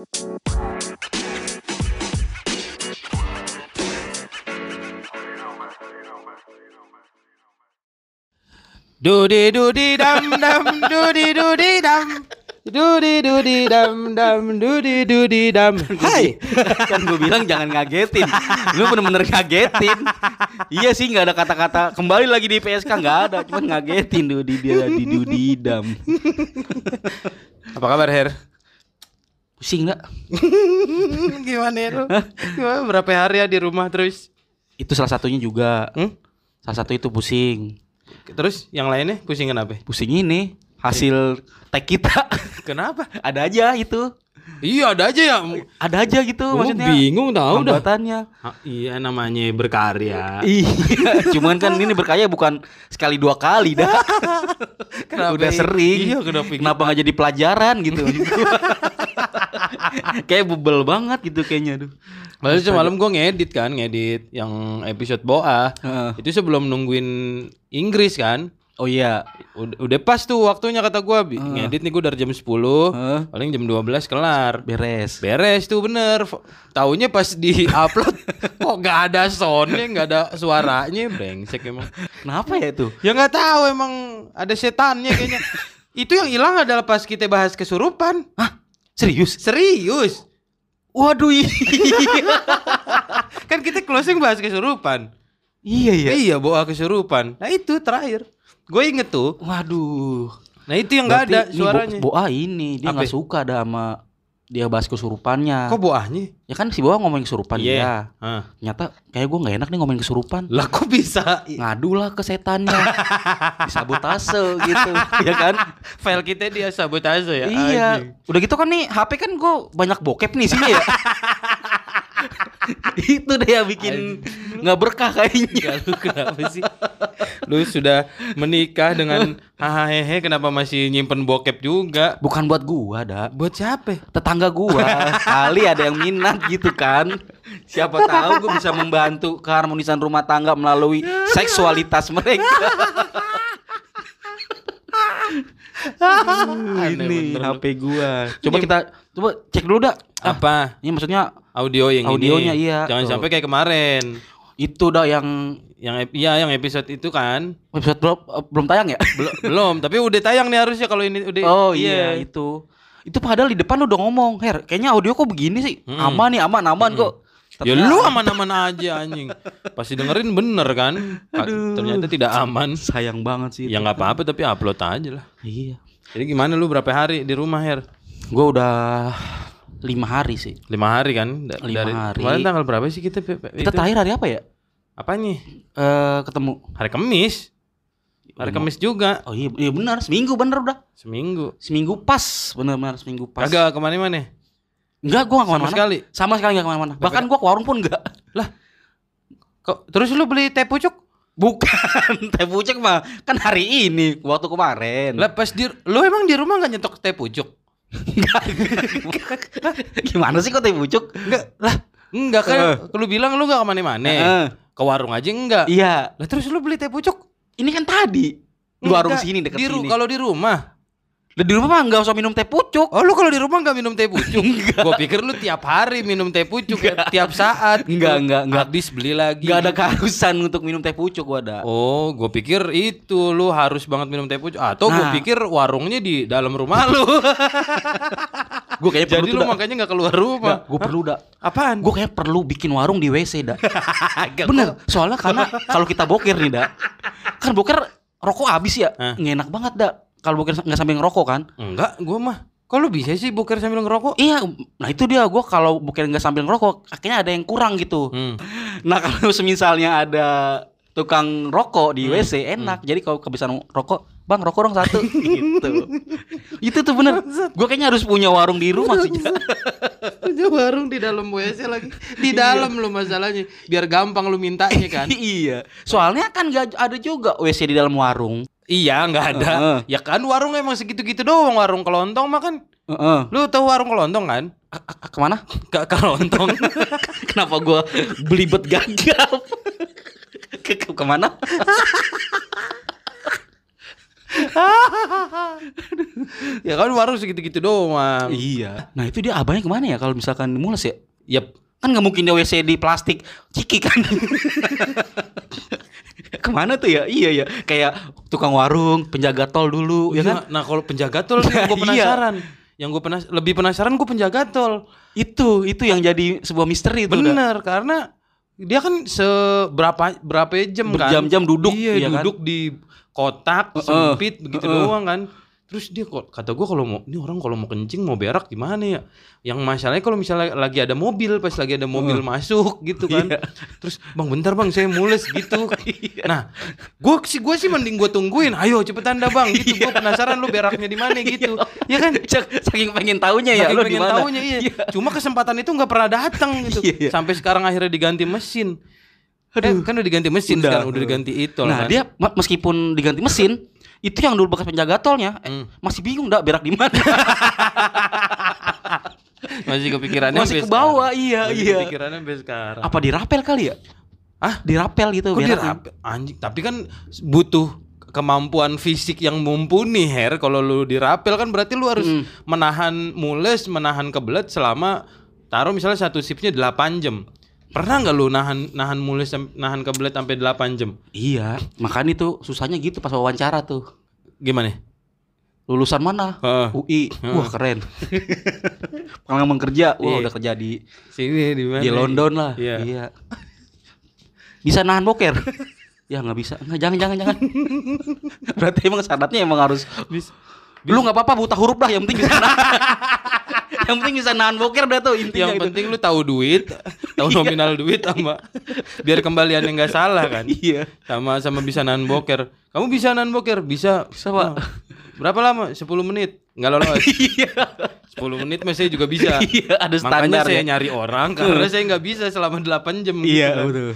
Dudi dudi dam dam dudi dudi dam Dudi dudi dam dam dudi dudi dam Hai. Kan gue bilang jangan ngagetin. Lu bener-bener ngagetin. Iya sih nggak ada kata-kata. Kembali lagi di PSK nggak ada. Cuman ngagetin Dudi dia di Dudi dam Apa kabar Her? Pusing nggak Gimana ya lu? Gimana berapa hari ya di rumah terus? itu salah satunya juga Hmm? salah satu itu pusing Terus yang lainnya pusing kenapa? pusing ini hasil tag kita Kenapa? ada aja itu Iya ada aja ya ada aja gitu Gua maksudnya. bingung tahu dah. Pembuatannya Ah, Iya namanya berkarya. Iya. Cuman kan ini berkaya bukan sekali dua kali dah. Kenapa udah sering. Iya, kenapa kenapa nggak jadi pelajaran gitu? Kayak bebel banget gitu kayaknya tuh Lalu semalam gue ngedit kan, ngedit yang episode Boa. Heeh. Itu sebelum nungguin Inggris kan. Oh iya Udah, udah pas tuh waktunya kata gua. Bi- ngedit nih gue dari jam 10 Heeh. paling jam 12 kelar. Beres. Beres tuh bener. Taunya pas di upload kok gak ada soundnya gak ada suaranya? Brengsek emang. Kenapa ya itu? Ya nggak tahu emang ada setannya kayaknya. Itu yang hilang adalah pas kita bahas kesurupan. Hah? serius? Serius. Waduh iya. Kan kita closing bahas kesurupan. Iya iya. Iya bawa kesurupan. Nah itu terakhir gue inget tuh. Waduh. Nah itu yang nggak ada suaranya Bo- Boa ini dia nggak suka ada sama dia bahas kesurupannya. Kok boahnya ya kan si Boa ngomongin kesurupan Iya. dia. Hah. ternyata kayak gue nggak enak nih ngomongin kesurupan. Lah kok bisa? Ngadu lah ke setannya. Disabotase gitu. Ya kan? File kita dia sabotase ya iya. anjing. udah gitu kan nih HP kan gue banyak bokep nih sini ya. Itu deh yang bikin nggak berkah kayaknya Ya, lu kenapa sih? Lu sudah menikah dengan hahaha kenapa masih nyimpen bokep juga? bukan buat gua dah Buat siapa? tetangga gua kali ada yang minat gitu kan siapa tahu gua bisa membantu keharmonisan rumah tangga melalui seksualitas mereka ini bener. HP gua coba kita coba cek dulu dah Ah, Apa? ini maksudnya Audio yang Audionya, ini. iya. Jangan Tuh. sampai kayak kemarin. Itu dah yang Yang iya yang episode itu kan. episode belum eh, belum tayang ya Belum, belum, tapi udah tayang nih harusnya kalau ini udah Oh iya itu. Itu padahal di depan lu udah ngomong, "Her, kayaknya audio kok begini sih? Mm. Aman nih, aman, aman kok." Ya lu aman-aman aja anjing. Pasti dengerin bener kan? Ah, Ternyata tidak aman. sayang banget sih. Ya nggak apa-apa tapi upload aja lah. Iya. Jadi gimana lu berapa hari di rumah Her? Gua udah lima hari sih. Lima hari kan? Da- Lima dari, hari. Kemarin tanggal berapa sih kita? Kita itu? terakhir hari apa ya? Apanya? Eh ketemu. Hari Kamis. Hari Kamis juga. Oh iya, iya benar, seminggu bener udah. Seminggu. Seminggu pas, bener-bener seminggu pas. Kagak ke mana-mana. Enggak, gua Sama gak ke mana-mana. sekali. Sama sekali gak ke mana-mana. Bahkan gua ke warung pun enggak. Kok terus lu beli teh pucuk? Bukan, teh pucuk mah kan hari ini, waktu kemarin. Lah pas di lu emang di rumah nggak nyetok teh pucuk? Gimana sih kok teh pucuk? Enggak. Lah, enggak kan lu bilang lu nggak ke mana-mana. Heeh. Ke warung aja enggak. Iya, Lah terus lu beli teh pucuk? ini kan tadi. Di warung sini dekat sini. Kalau di rumah. Lah, di rumah mah enggak usah minum teh pucuk. Oh lu kalau di rumah nggak minum teh pucuk? Gua pikir lu tiap hari minum teh pucuk tiap saat. Enggak, enggak, enggak. Habis beli lagi. Enggak ada keharusan untuk minum teh pucuk gua ada. Oh, gue pikir itu lu harus banget minum teh pucuk. Atau gue Nah. pikir warungnya di dalam rumah lu. Gua kayaknya Jadi perlu lu makanya nggak keluar rumah. Gue perlu dah. Apaan? Gue kayak perlu bikin warung di WC dah. Bener. Soalnya karena kalau kita boker nih dah, kan boker rokok habis ya, nggak enak banget dah. Kalau boker nggak sambil ngerokok kan? Enggak, gue mah. Lu bisa sih buker sambil ngerokok? Iya, nah itu dia gue kalau boker nggak sambil ngerokok, akhirnya ada yang kurang gitu. Hmm. Nah kalau semisalnya ada tukang rokok di WC enak. Jadi kalau kebiasaan rokok, bang rokok dong satu gitu. itu tuh bener. Gue kayaknya harus punya warung di rumah sih. Aja warung di dalam WC lagi. Di dalam lu masalahnya. Biar gampang lu mintanya kan. iya. Soalnya kan gak ada juga WC di dalam warung. Iya, nggak ada. Heeh. Ya kan warung emang segitu-gitu doang. Warung kelontong mah kan. Heeh. Lu tahu warung kelontong kan? A- a- Ke mana? Gak kelontong. Kenapa gue belibet gagap? ke, ke- ke mana? ya kan warung segitu-gitu doang. Iya. Nah itu dia abangnya ke mana ya kalau misalkan mules ya? Yep. Kan nggak mungkin dia WC di plastik ciki kan? Ke mana tuh ya? Iya ya. Kayak tukang warung, penjaga tol dulu, ya Iya, kan? Nah kalau penjaga tol nih gue Iya. penasaran. Yang gue penas lebih penasaran gue penjaga tol. Itu, itu yang jadi sebuah misteri itu. udah. Bener karena dia kan seberapa berapa jam kan? Berjam-jam duduk, Iya, iya kan? duduk di kotak sempit begitu Heeh. doang kan. Terus dia kok kata gue kalau mau ini orang kalau mau kencing mau berak gimana ya? Yang masalahnya kalau misalnya lagi ada mobil pas lagi ada mobil masuk gitu kan. Iya. Terus bang bentar bang saya mules gitu. nah, gue sih gue sih mending gue tungguin. Ayo cepetan dah bang gitu. Gue penasaran lu beraknya di mana gitu. ya kan? Saking pengen taunya ya Saking lu pengen taunya iya. Cuma kesempatan itu nggak pernah datang gitu. Iya, iya. Sampai sekarang akhirnya diganti mesin. Aduh, kan udah diganti mesin Udah. sekarang udah diganti itu Nah, kan. dia meskipun diganti mesin, itu yang dulu bekas penjaga tolnya eh, Hmm. masih bingung dah berak di mana. masih kepikirannya masih ke bawah, iya, Masih iya. Kepikirannya sampai sekarang. Apa dirapel kali ya? Ah, Dirapel gitu kok dirapel? Anjing, tapi kan butuh kemampuan fisik yang mumpuni Her kalau lu dirapel kan berarti lu harus Hmm. menahan mules, menahan kebelet selama taruh misalnya satu shiftnya 8 jam. Pernah nggak lu nahan nahan mules sam- nahan kebelet sampai 8 jam? Iya, makanya itu susahnya gitu pas wawancara tuh. Gimana? Lulusan mana? Heeh. UI. Wah, keren. Pengalaman kerja, wah Iya. udah kerja di Sini di mana? di London lah. Iya. Bisa nahan boker? ya nggak bisa. Nggak, jangan jangan jangan. Berarti emang syaratnya emang harus Bis- Lu nggak apa-apa buta huruf dah, yang penting bisa nahan. yang penting bisa nahan boker udah tuh intinya yang itu. penting lu tahu duit, tahu nominal duit sama biar kembaliannya nggak salah kan. Iya. Sama sama bisa nahan boker. Kamu bisa nahan boker? Bisa. Bisa, Pak. Nah, Berapa lama? 10 menit. Nggak lolos. Iya. 10 menit mas saya juga bisa. Iya, ada Makanya standar saya ya. nyari orang karena saya nggak bisa selama 8 jam. gitu Iya, kan. betul.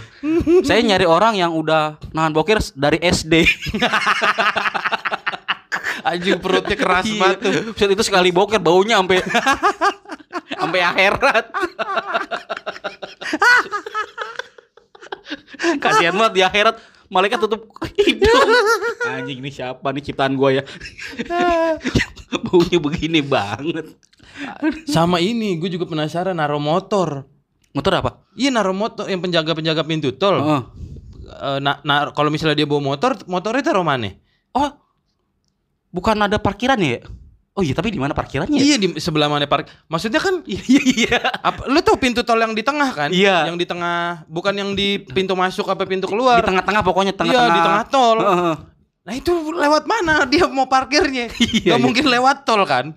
Saya nyari orang yang udah nahan boker dari SD. Anjing perutnya keras Iya. banget tuh. Set itu sekali boker baunya sampai sampai akhirat. Kasihan banget di akhirat malaikat tutup hidung. Anjing ini siapa nih ciptaan gua ya? Baunya begini banget. Sama ini gue juga penasaran naruh motor. Motor apa? Iya naruh motor yang penjaga-penjaga pintu tol. Oh. Nah, nah, kalau misalnya dia bawa motor, motornya taruh mana? Oh. Bukan ada parkiran ya? Oh iya, tapi di mana parkirannya? Iya di sebelah mana park. Maksudnya kan Iya, iya. apa, lu tahu pintu tol yang di tengah kan? Iya. Yang di tengah, bukan yang di pintu masuk apa pintu keluar. Di tengah-tengah pokoknya Iya, tengah-tengah. di tengah tol. Heeh. Nah itu lewat mana dia mau parkirnya? Iya, Gak iya. mungkin lewat tol kan?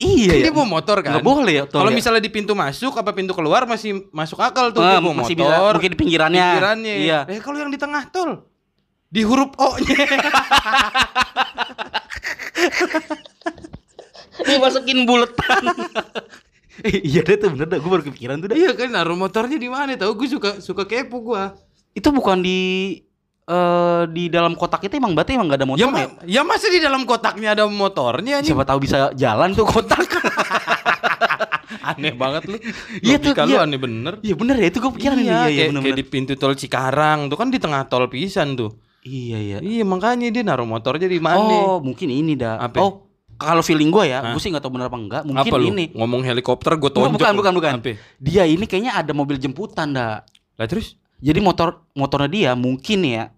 Iya, Kan. Dia bawa motor kan? Nggak boleh ya Kalau ya? misalnya di pintu masuk apa pintu keluar masih masuk akal tuh Ah, dia bawa masih motor. bisa, mungkin di pinggirannya. Pinggirannya. Iya. Eh kalau yang di tengah tol di huruf O-nya. Dimasukin buletan. Eh, iya deh tuh bener dah, gue baru kepikiran tuh dah. iya kan naruh motornya di mana tahu gue suka suka kepo gua. Itu bukan di eh di dalam kotak itu emang berarti emang gak ada motor Ya, ya? ma- ya masa di dalam kotaknya ada motornya anjing? Siapa tahu bisa jalan tuh kotak. Aneh banget lu. Iya tuh, lu iya. aneh bener. Iya bener ya itu gue pikiran iya, nih. Iya, iya kayak, bener, kayak bener. di pintu tol Cikarang tuh kan di tengah tol pisan tuh. Iya iya. Iya makanya dia naruh motornya di mana? Oh mungkin ini dah. Apa? Oh kalau feeling gue ya, Hah? gue sih nggak tahu benar apa enggak. Mungkin Apa lu? ini. Ngomong helikopter gue tonjok. bukan bukan. bukan. Apa? Dia ini kayaknya ada mobil jemputan dah. Lah terus? Jadi motor motornya dia mungkin ya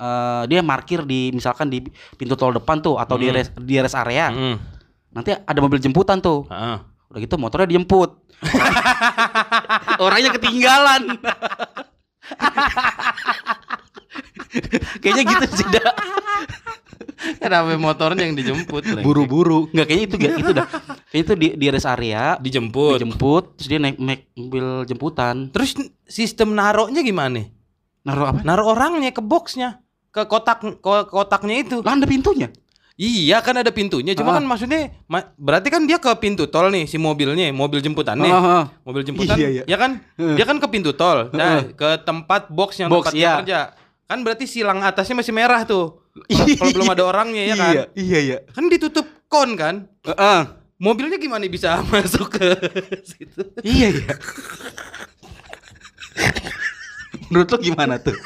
eh dia parkir di misalkan di pintu tol depan tuh atau di Hmm. rest di rest area. Mm. Nanti ada mobil jemputan tuh. Heeh. Udah gitu motornya dijemput. Orangnya ketinggalan. Kayaknya gitu sih dah. Kenapa motornya yang dijemput? Buru-buru. Enggak kayaknya itu gak itu dah. Kayaknya itu di, di rest area Dijemput. dijemput terus dia naik, naik mobil jemputan. Terus sistem naruhnya gimana? Naruh apa? Naruh orangnya ke boxnya, ke kotak ko- kotaknya itu. Lah ada pintunya. Iya kan ada pintunya, cuma Ah. kan maksudnya ma- berarti kan dia ke pintu tol nih si mobilnya, mobil jemputannya. Ah, ah. Mobil jemputan, Iya, iya. ya kan? Dia kan ke pintu tol, nah ke tempat box yang Box, tempat iya. kerja. Kan berarti silang atasnya masih merah tuh. Kalau kalau belum ada orangnya ya kan? Iya, iya, iya. Kan ditutup kon kan? Heeh. Mobilnya gimana bisa masuk ke situ? Iya, iya. Menurut lo gimana tuh?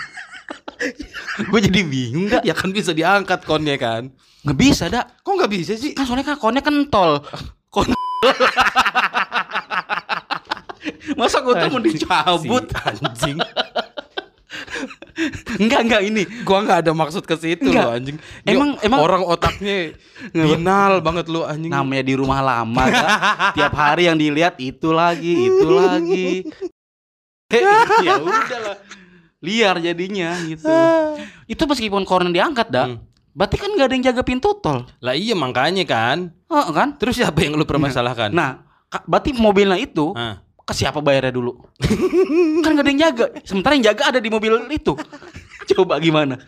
gue jadi bingung dah. Ya kan bisa diangkat konnya kan. Nggak bisa dah. Kok nggak bisa sih? Kan soalnya kan konnya kentol. Kon Masa gue tuh mau dicabut? Anjing. Enggak, enggak ini. Gua nggak ada maksud ke situ Enggak. loh anjing. Dia Emang- emang- orang otaknya binal banget lu anjing. Namanya di rumah lama Kak. Tiap hari yang dilihat itu lagi, itu lagi. ya udahlah. Liar jadinya gitu. Itu meskipun koran diangkat dah. Hmm. Berarti kan nggak ada yang jaga pintu tol. Lah iya makanya kan. Heeh kan? Terus siapa yang lu permasalahkan? Nah, berarti mobilnya itu Ah. Ke siapa bayarnya dulu? kan gak ada yang jaga. Sementara yang jaga ada di mobil itu. Coba gimana?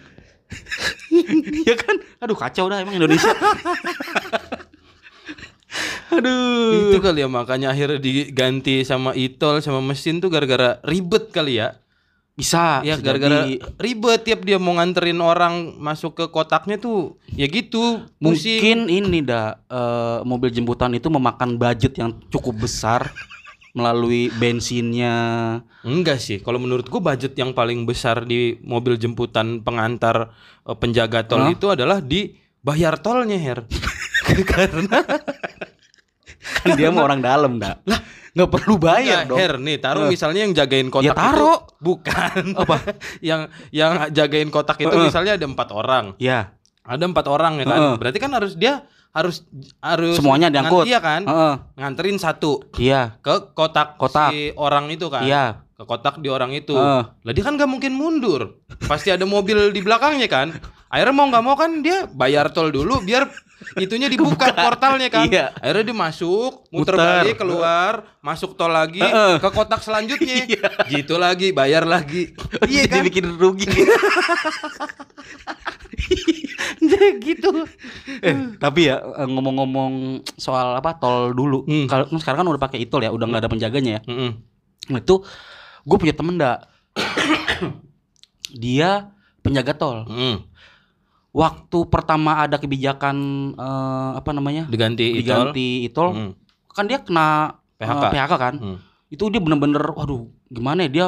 ya kan? Aduh kacau dah emang Indonesia. Aduh. Itu kali ya makanya akhirnya diganti sama itol sama mesin tuh gara-gara ribet kali ya. Bisa. Ya gara-gara jadi. ribet tiap dia mau nganterin orang masuk ke kotaknya tuh ya gitu pusing. mungkin ini dah eh, mobil jemputan itu memakan budget yang cukup besar melalui bensinnya. Enggak sih, kalau menurut gua budget yang paling besar di mobil jemputan pengantar eh, penjaga tol Hah? itu adalah di bayar tolnya Her. Karena Kan dia mau orang dalam dah. Lah, nggak perlu bayar Enggak, dong. Her nih, taruh Eh. misalnya yang jagain kotak Ya, taruh. itu bukan Apa? yang yang jagain kotak itu Heeh. misalnya ada empat orang, Ya. ada empat orang ya kan, Heeh. berarti kan harus dia harus harus Semuanya diangkut. Iya kan, Heeh. nganterin satu Iya. ke kotak, Kotak. si orang itu kan, Iya. Ke kotak di orang itu. Heeh. Lah dia kan nggak mungkin mundur, pasti ada mobil di belakangnya kan. Akhirnya mau nggak mau kan dia bayar tol dulu biar itunya dibuka portalnya kan. Iya. Akhirnya dia masuk, muter, Muter. balik keluar, masuk tol lagi Heeh. ke kotak selanjutnya. Gitu lagi, bayar lagi. iya Jadi kan? bikin rugi. Jadi gitu. eh, tapi ya eh, ngomong-ngomong soal apa tol dulu. Hmm. Kalau sekarang kan udah pakai itol ya, udah nggak ada penjaganya ya. Mm-mm. Nah, itu gue punya temen dak. dia penjaga tol. Mm. Waktu pertama ada kebijakan eh, apa namanya? Diganti diganti itol, Mm. kan dia kena PHK. eh, PHK kan. Mm. Itu dia bener-bener waduh, gimana ya dia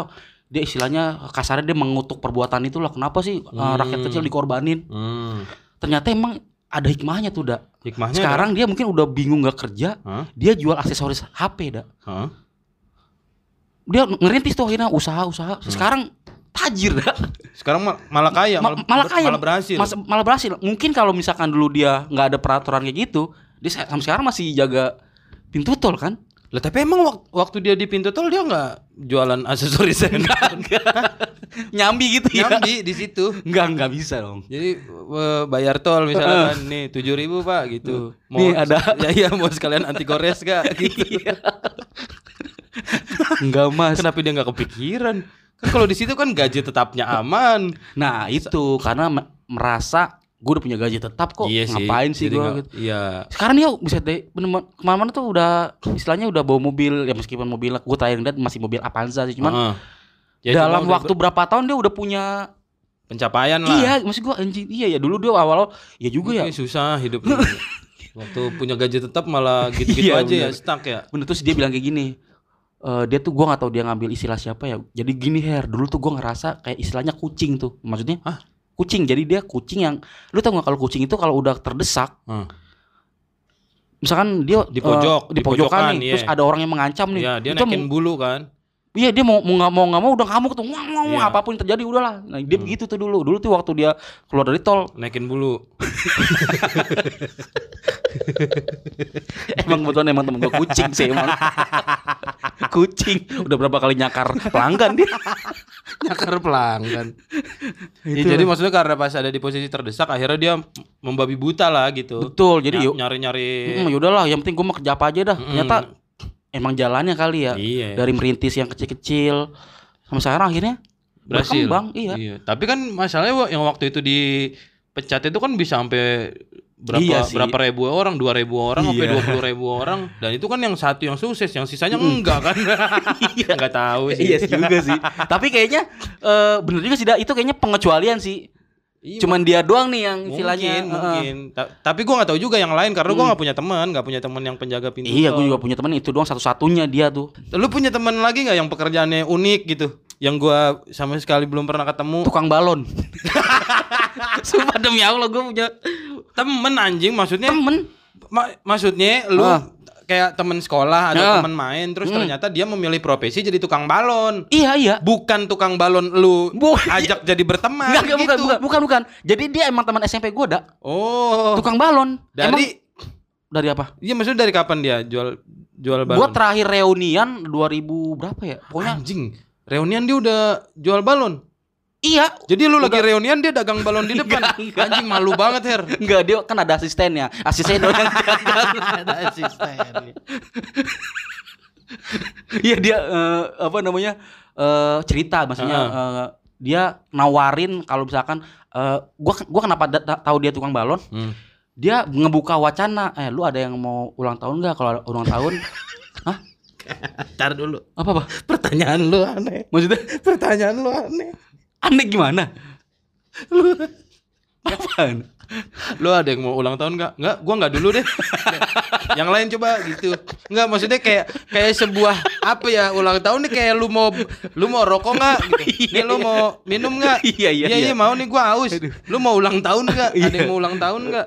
dia istilahnya kasarnya dia mengutuk perbuatan itulah. Kenapa sih eh, Hmm. rakyat kecil dikorbanin? Mm. Ternyata emang ada hikmahnya tuh, Dak. Hikmahnya Sekarang dia mungkin udah bingung gak kerja, Hah? dia jual aksesoris HP, Dak. Hah? Dia ngerintis tuh akhirnya usaha-usaha. Hmm. Sekarang tajir, Dak. Sekarang ma- malah kaya, Ma- malah kaya. malah berhasil. Mas- malah berhasil. Mungkin kalau misalkan dulu dia nggak ada peraturan kayak gitu, dia sa- sampai sekarang masih jaga pintu tol kan? Lah tapi emang wak- waktu dia di pintu tol dia nggak jualan aksesoris Nyambi gitu ya? nyambi di situ. Enggak, enggak bisa dong. Jadi eh, bayar tol misalnya kan nih tujuh ribu pak gitu. Nih, ada. ya iya mau sekalian anti gores gak gitu. Enggak mas. Kenapa dia nggak kepikiran? Kan kalau di situ kan gaji tetapnya aman. Nah itu karena me- merasa gue udah punya gaji tetap kok. Ngapain sih Jadi gue? nggak- Gitu. Iya. Sekarang dia bisa deh ke mana-mana tuh udah istilahnya udah bawa mobil ya meskipun mobil gue tayang lihat masih mobil Avanza sih cuman Heeh. Ya, dalam waktu berapa tahun dia udah punya pencapaian lah. iya maksud gue anjing iya ya dulu dia awal ya juga ya Ini susah hidup. Waktu punya gaji tetap malah gitu-gitu Iya, aja ya bener. stuck ya. bener terus dia bilang kayak gini eh dia tuh gua nggak tahu dia ngambil istilah siapa ya jadi gini her dulu tuh gua ngerasa kayak istilahnya kucing tuh maksudnya Hah? kucing jadi dia kucing yang lu tau nggak kalau kucing itu kalau udah terdesak Hmm. misalkan dia Di pojok, eh, di di pojokan nih iya. terus ada orang yang mengancam nih Iya, dia itu naikin bulu kan. Iya dia mau mau nggak mau nggak mau udah ngamuk tuh wah, wah, Iya. apa pun yang terjadi udahlah nah dia begitu tuh dulu dulu tuh waktu dia keluar dari tol Naikin bulu. emang betul emang temen gue kucing sih emang kucing udah berapa kali nyakar pelanggan dia Nyakar pelanggan. Ya, jadi maksudnya karena pas ada di posisi terdesak akhirnya dia membabi buta lah gitu. betul jadi yuk nyari-nyari Hmm, yaudahlah, yang penting gue mau kerja apa aja dah. Mm. Ternyata emang jalannya kali ya. Iya. Dari merintis yang kecil-kecil sampai sekarang akhirnya berhasil. berkembang, iya. Tapi kan masalahnya yang waktu itu dipecat itu kan bisa sampai berapa Iya sih. berapa ribu orang, dua ribu orang, sampai Iya. dua puluh ribu orang, dan itu kan yang satu yang sukses, yang sisanya enggak kan? Enggak tahu sih. Iya juga sih. Tapi kayaknya eh, bener juga sih, itu kayaknya pengecualian sih. Iya, Cuman dia doang nih yang mungkin, eh, mungkin. Ta- Tapi gua nggak tahu juga yang lain karena gua nggak punya teman, nggak punya teman yang penjaga pintu. Iya, gue juga punya teman itu doang satu-satunya dia tuh. Lu punya teman lagi nggak yang pekerjaannya unik gitu? yang gua sama sekali belum pernah ketemu Tukang balon. Sumpah demi Allah gue punya temen anjing maksudnya temen. ma- maksudnya lu Ah. Kayak temen sekolah atau Ah. temen main terus Hmm. ternyata dia memilih profesi jadi tukang balon Iya iya. bukan tukang balon lu Bu- ajak jadi berteman Enggak, gitu. bukan, bukan, bukan, bukan. Jadi dia emang teman SMP gue, dak. oh Tukang balon. Emang dari dari apa? iya maksudnya dari kapan dia jual jual balon Gue terakhir reunian 2000 berapa ya? Pokoknya anjing reunian dia udah jual balon iya. jadi lu lagi reunian dia dagang balon di depan Enggak, enggak. anjing malu banget her Enggak, dia kan ada asistennya. Asisten yang ada asisten Iya dia eh, apa namanya? eh cerita maksudnya eh, dia nawarin kalau misalkan eh gua gua kenapa tahu dia tukang balon? Hmm. Dia ngebuka wacana, eh lu ada yang mau ulang tahun nggak kalau ulang tahun? Hah? Ntar dulu Apa apa? pertanyaan lu aneh Maksudnya pertanyaan lu aneh aneh gimana? Lu Apaan? lu ada yang mau ulang tahun nggak? Nggak gua nggak dulu deh. Yang lain coba gitu. Nggak maksudnya kayak kayak sebuah apa ya ulang tahun nih kayak lu mau lu mau rokok nggak? Gitu. nih lu mau minum nggak? Iya, iya, iya, iya. iya. mau nih gua haus. Lu mau ulang tahun nggak? Ada yang mau ulang tahun nggak?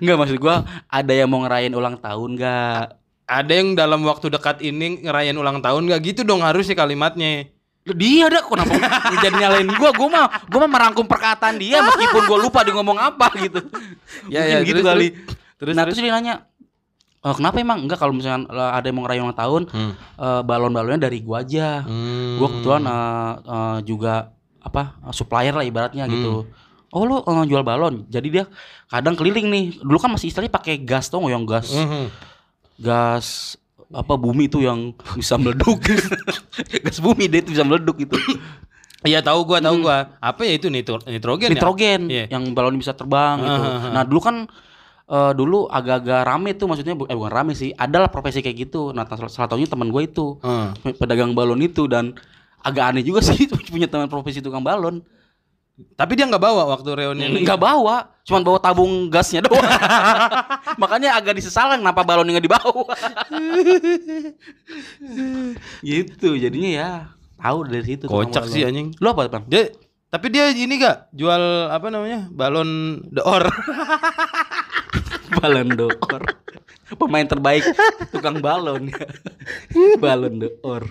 Enggak maksud gua ada yang mau ngerayain ulang tahun nggak? ada yang dalam waktu dekat ini ngerayain ulang tahun nggak? Gitu dong harusnya kalimatnya Dia dah kenapa jadi nyalain gua? Gua mah gua mah merangkum perkataan dia meskipun gua lupa dia ngomong apa gitu. Ya, Mungkin ya, gitu terus, kali. terus nah, terus terus dia nanya, "Eh, kenapa emang enggak kalau misalnya eh, ada yang mau ngerayain ulang tahun, Hmm. eh, balon-balonnya dari gua aja. Hmm. Gua kebetulan eh, eh, juga apa supplier lah ibaratnya Hmm. gitu. Oh lu eh, jual balon. Jadi dia kadang keliling nih. Dulu kan masih istilahnya pakai gas tuh yang gas Mhm. gas apa bumi itu yang bisa meleduk. gas bumi deh itu bisa meleduk gitu. Iya tahu gua tahu gua apa ya itu nitro, nitrogen ya? nitrogen Iya. yang balon bisa terbang gitu. Ah, ah. Nah dulu kan eh, dulu agak-agak rame tuh maksudnya eh bukan rame sih, adalah profesi kayak gitu. Nah salah, salah satunya teman gue itu Hmm. pedagang balon itu dan agak aneh juga sih punya teman profesi tukang balon. Tapi dia nggak bawa waktu reunian. Nggak bawa, cuman bawa tabung gasnya doang. Makanya agak disesalkan kenapa balonnya nggak dibawa. gitu jadinya ya tahu dari situ. Kocak sih anjing. Lu apa bang? Dia tapi dia ini gak jual apa namanya balon the or Balon d'Or. Pemain terbaik tukang balon. balon d'Or.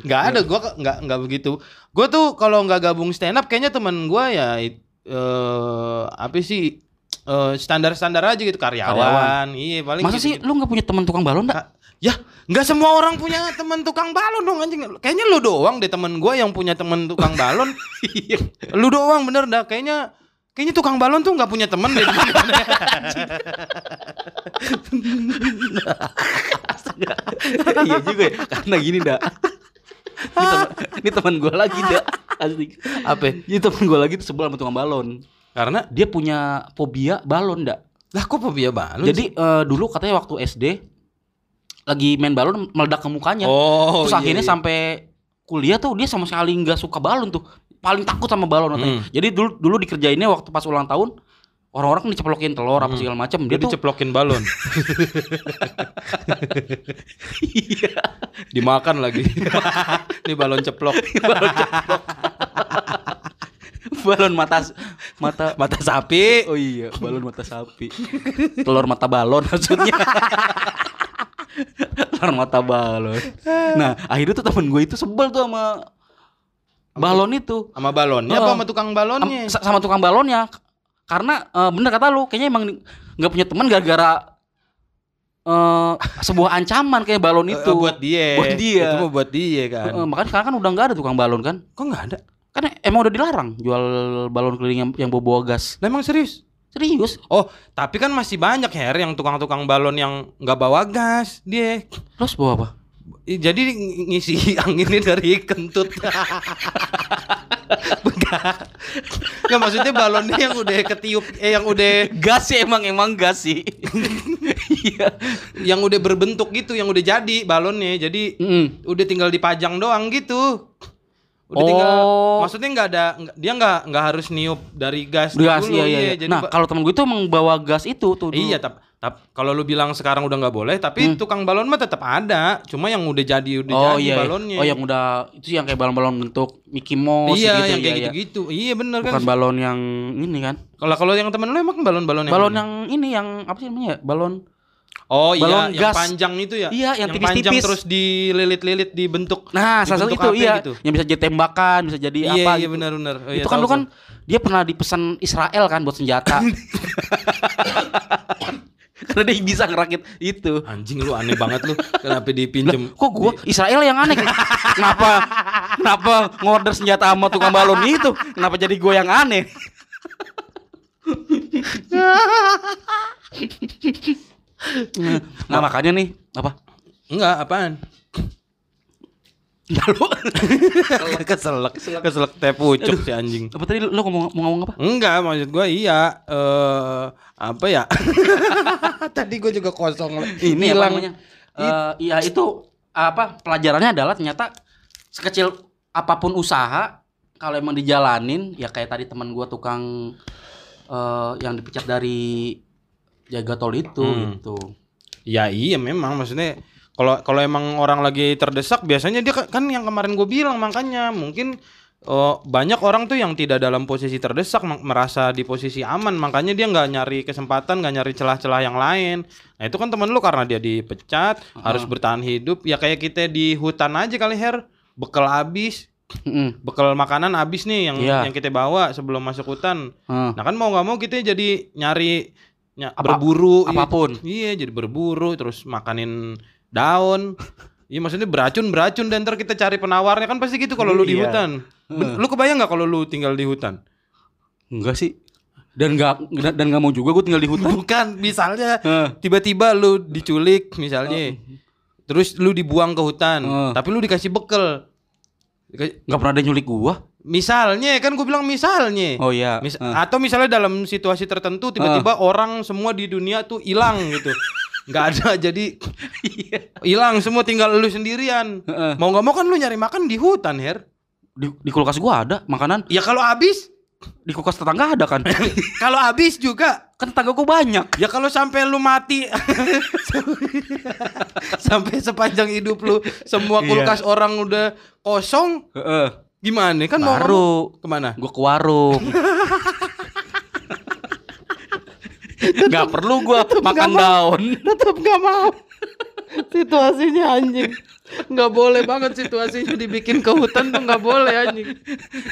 nggak ada gua ke- nggak nggak begitu gua tuh kalau nggak gabung stand up kayaknya teman gua ya eh apa sih eh, standar-standar aja gitu karyawan, Karyawan. iya paling Masa sih gitu, lu nggak punya teman tukang balon enggak? ya nggak semua orang punya teman tukang balon dong anjing kayaknya lu doang deh temen gua yang punya temen tukang balon Iya. lu doang bener dah kayaknya kayaknya tukang balon tuh nggak punya temen deh iya juga ya. Karena gini dah. Ini teman, ini teman gue lagi dah. Asli. apa Ini teman gue lagi tuh sebel sama tukang balon. karena Dia punya fobia balon dak. lah kok fobia balon Jadi eh, dulu katanya waktu SD lagi main balon meledak ke mukanya. oh Terus iya, akhirnya iya. sampai kuliah tuh dia sama sekali nggak suka balon tuh. Paling takut sama balon katanya. Hmm. Jadi dulu dulu dikerjainnya waktu pas ulang tahun orang-orang diceplokin telur apa Hmm. segala macam. dia Dia tuh diceplokin balon iya. dimakan lagi ini balon ceplok balon ceplok. balon mata mata mata sapi Oh iya, balon mata sapi. Telur mata balon maksudnya. Telur mata balon. Nah, akhirnya tuh temen gue itu sebel tuh sama balon itu. sama balonnya Oh. apa sama tukang balonnya sa- sama tukang balonnya. Karena eh, bener kata lu, kayaknya emang nggak punya teman gara-gara eh sebuah ancaman kayak balon Eh, itu. buat dia Buat dia. itu buat dia kan Eh, makanya sekarang kan udah nggak ada tukang balon kan? kok nggak ada Kan emang udah dilarang jual balon keliling yang, yang bawa gas. lah emang serius Serius? oh tapi kan masih banyak her yang tukang-tukang balon yang nggak bawa gas dia Terus bawa apa? Jadi ng- ngisi anginnya dari kentut Enggak. Nggak maksudnya balonnya yang udah ketiup eh yang udah gas sih emang emang gas sih. Iya. yang udah berbentuk gitu, yang udah jadi balonnya. Jadi Mm. udah tinggal dipajang doang gitu. Udah tinggal Oh. maksudnya nggak ada dia nggak nggak harus niup dari gas Gas dulu, iya iya. iya. Jadi Nah, kalau temen gue tuh emang bawa gas itu tuh. dulu. iya tap- Tap, kalau lu bilang sekarang udah nggak boleh, tapi tukang balon mah tetap ada. Cuma yang udah jadi udah Hmm. oh jadi iya. balonnya. Oh yang udah itu yang kayak balon-balon bentuk Mickey Mouse iya, gitu yang ya, kayak ya. gitu-gitu. Iya bener kan. Bukan balon yang ini kan. Kalau kalau yang temen lu emang balon-balon yang balon yang ini yang apa sih namanya? Balon Oh iya, balon yang gas. panjang itu ya. Iya, yang tipis-tipis. terus dililit-lilit dibentuk. Nah, salah satu itu HP iya, gitu. yang bisa jadi tembakan, bisa jadi Iya, apa iya gitu. benar-benar. Oh, iya, itu kan tahu lu kan dia pernah dipesan Israel kan buat senjata. Karena dia bisa ngerakit itu. Anjing lu aneh banget lu. Kenapa dipinjem? Kok gua Israel yang aneh? Kenapa kenapa ngorder senjata sama tukang balon itu? Kenapa jadi gua yang aneh? nah makanya nih apa? Enggak, apaan? Enggak lu. keselak, keselak teh pucuk si anjing. apa tadi lu lu ngomong mau ngomong apa? Enggak, maksud gua iya eh apa ya? Tadi gua juga kosong. Ini apa hilang. namanya? Eh, iya itu apa pelajarannya adalah ternyata sekecil apa pun usaha kalau emang dijalanin ya kayak tadi teman gua tukang eh, yang dipecat dari jaga tol itu Hmm. gitu. Ya iya memang maksudnya kalau kalau emang orang lagi terdesak biasanya dia kan- yang kemarin gue bilang makanya mungkin oh, banyak orang tuh yang tidak dalam posisi terdesak merasa di posisi aman makanya dia nggak nyari kesempatan nggak nyari celah-celah yang lain nah itu kan temen lu karena dia dipecat harus bertahan hidup ya kayak kita di hutan aja kali her bekal habis Mm-mm. bekal makanan habis nih yang Iya. yang kita bawa sebelum masuk hutan Heeh. nah kan mau nggak mau kita jadi nyari ny- Apa- berburu apa pun. Iya, jadi berburu terus makanin daun. Iya maksudnya beracun beracun dan ntar kita cari penawarnya kan pasti gitu kalau lu di Iya. hutan. Lu kebayang nggak kalau lu tinggal di hutan? Enggak sih. Dan enggak dan enggak mau juga gue tinggal di hutan. Bukan, misalnya tiba-tiba lu diculik misalnya. Terus lu dibuang ke hutan, tapi lu dikasih bekal. Dika- Enggak pernah ada nyulik gua. Misalnya kan gue bilang misalnya. Oh iya. Mis- atau misalnya dalam situasi tertentu tiba-tiba orang semua di dunia tuh hilang gitu. nggak ada jadi hilang semua tinggal lu sendirian. Heeh. Mau nggak mau kan lu nyari makan di hutan, Her. Di, di kulkas gua ada makanan. Ya kalau habis, Di kulkas tetangga ada kan. kalau habis juga. kan tetangga gua banyak. Ya kalau sampai lu mati sampai sepanjang hidup lu semua Iya. kulkas orang udah kosong, Heeh. gimana? Kan mau Baru mau- ke mana? gua ke warung. Gak perlu gua makan daun. Tetap nggak mau. Situasinya anjing. Nggak boleh banget situasinya dibikin ke hutan tuh nggak boleh anjing.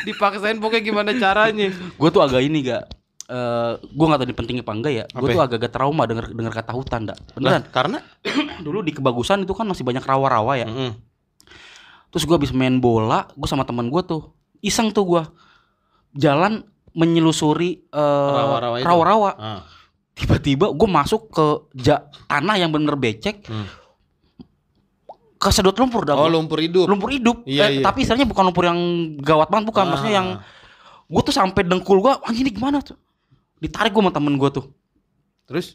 Dipaksain pokoknya gimana caranya. Gue tuh agak ini gak eh gue gak tahu ini penting apa enggak ya gue tuh ya? agak-agak trauma denger denger kata hutan dak Lah, beneran karena dulu di kebagusan itu kan masih banyak rawa-rawa ya Mm-mm. terus gue habis main bola gue sama teman gue tuh iseng tuh gue jalan menyelusuri eh, Rawa-rawa rawa-rawa Ah. Tiba-tiba gue masuk ke ja- tanah yang bener becek. Hmm. kesedot lumpur dah Oh, lumpur hidup. lumpur hidup. Iya, Eh, iya. tapi istilahnya bukan lumpur yang gawat banget bukan. Maksudnya Ah. yang gue tuh sampai dengkul gue anjing ini gimana tuh? Ditarik gue sama temen gue tuh. Terus?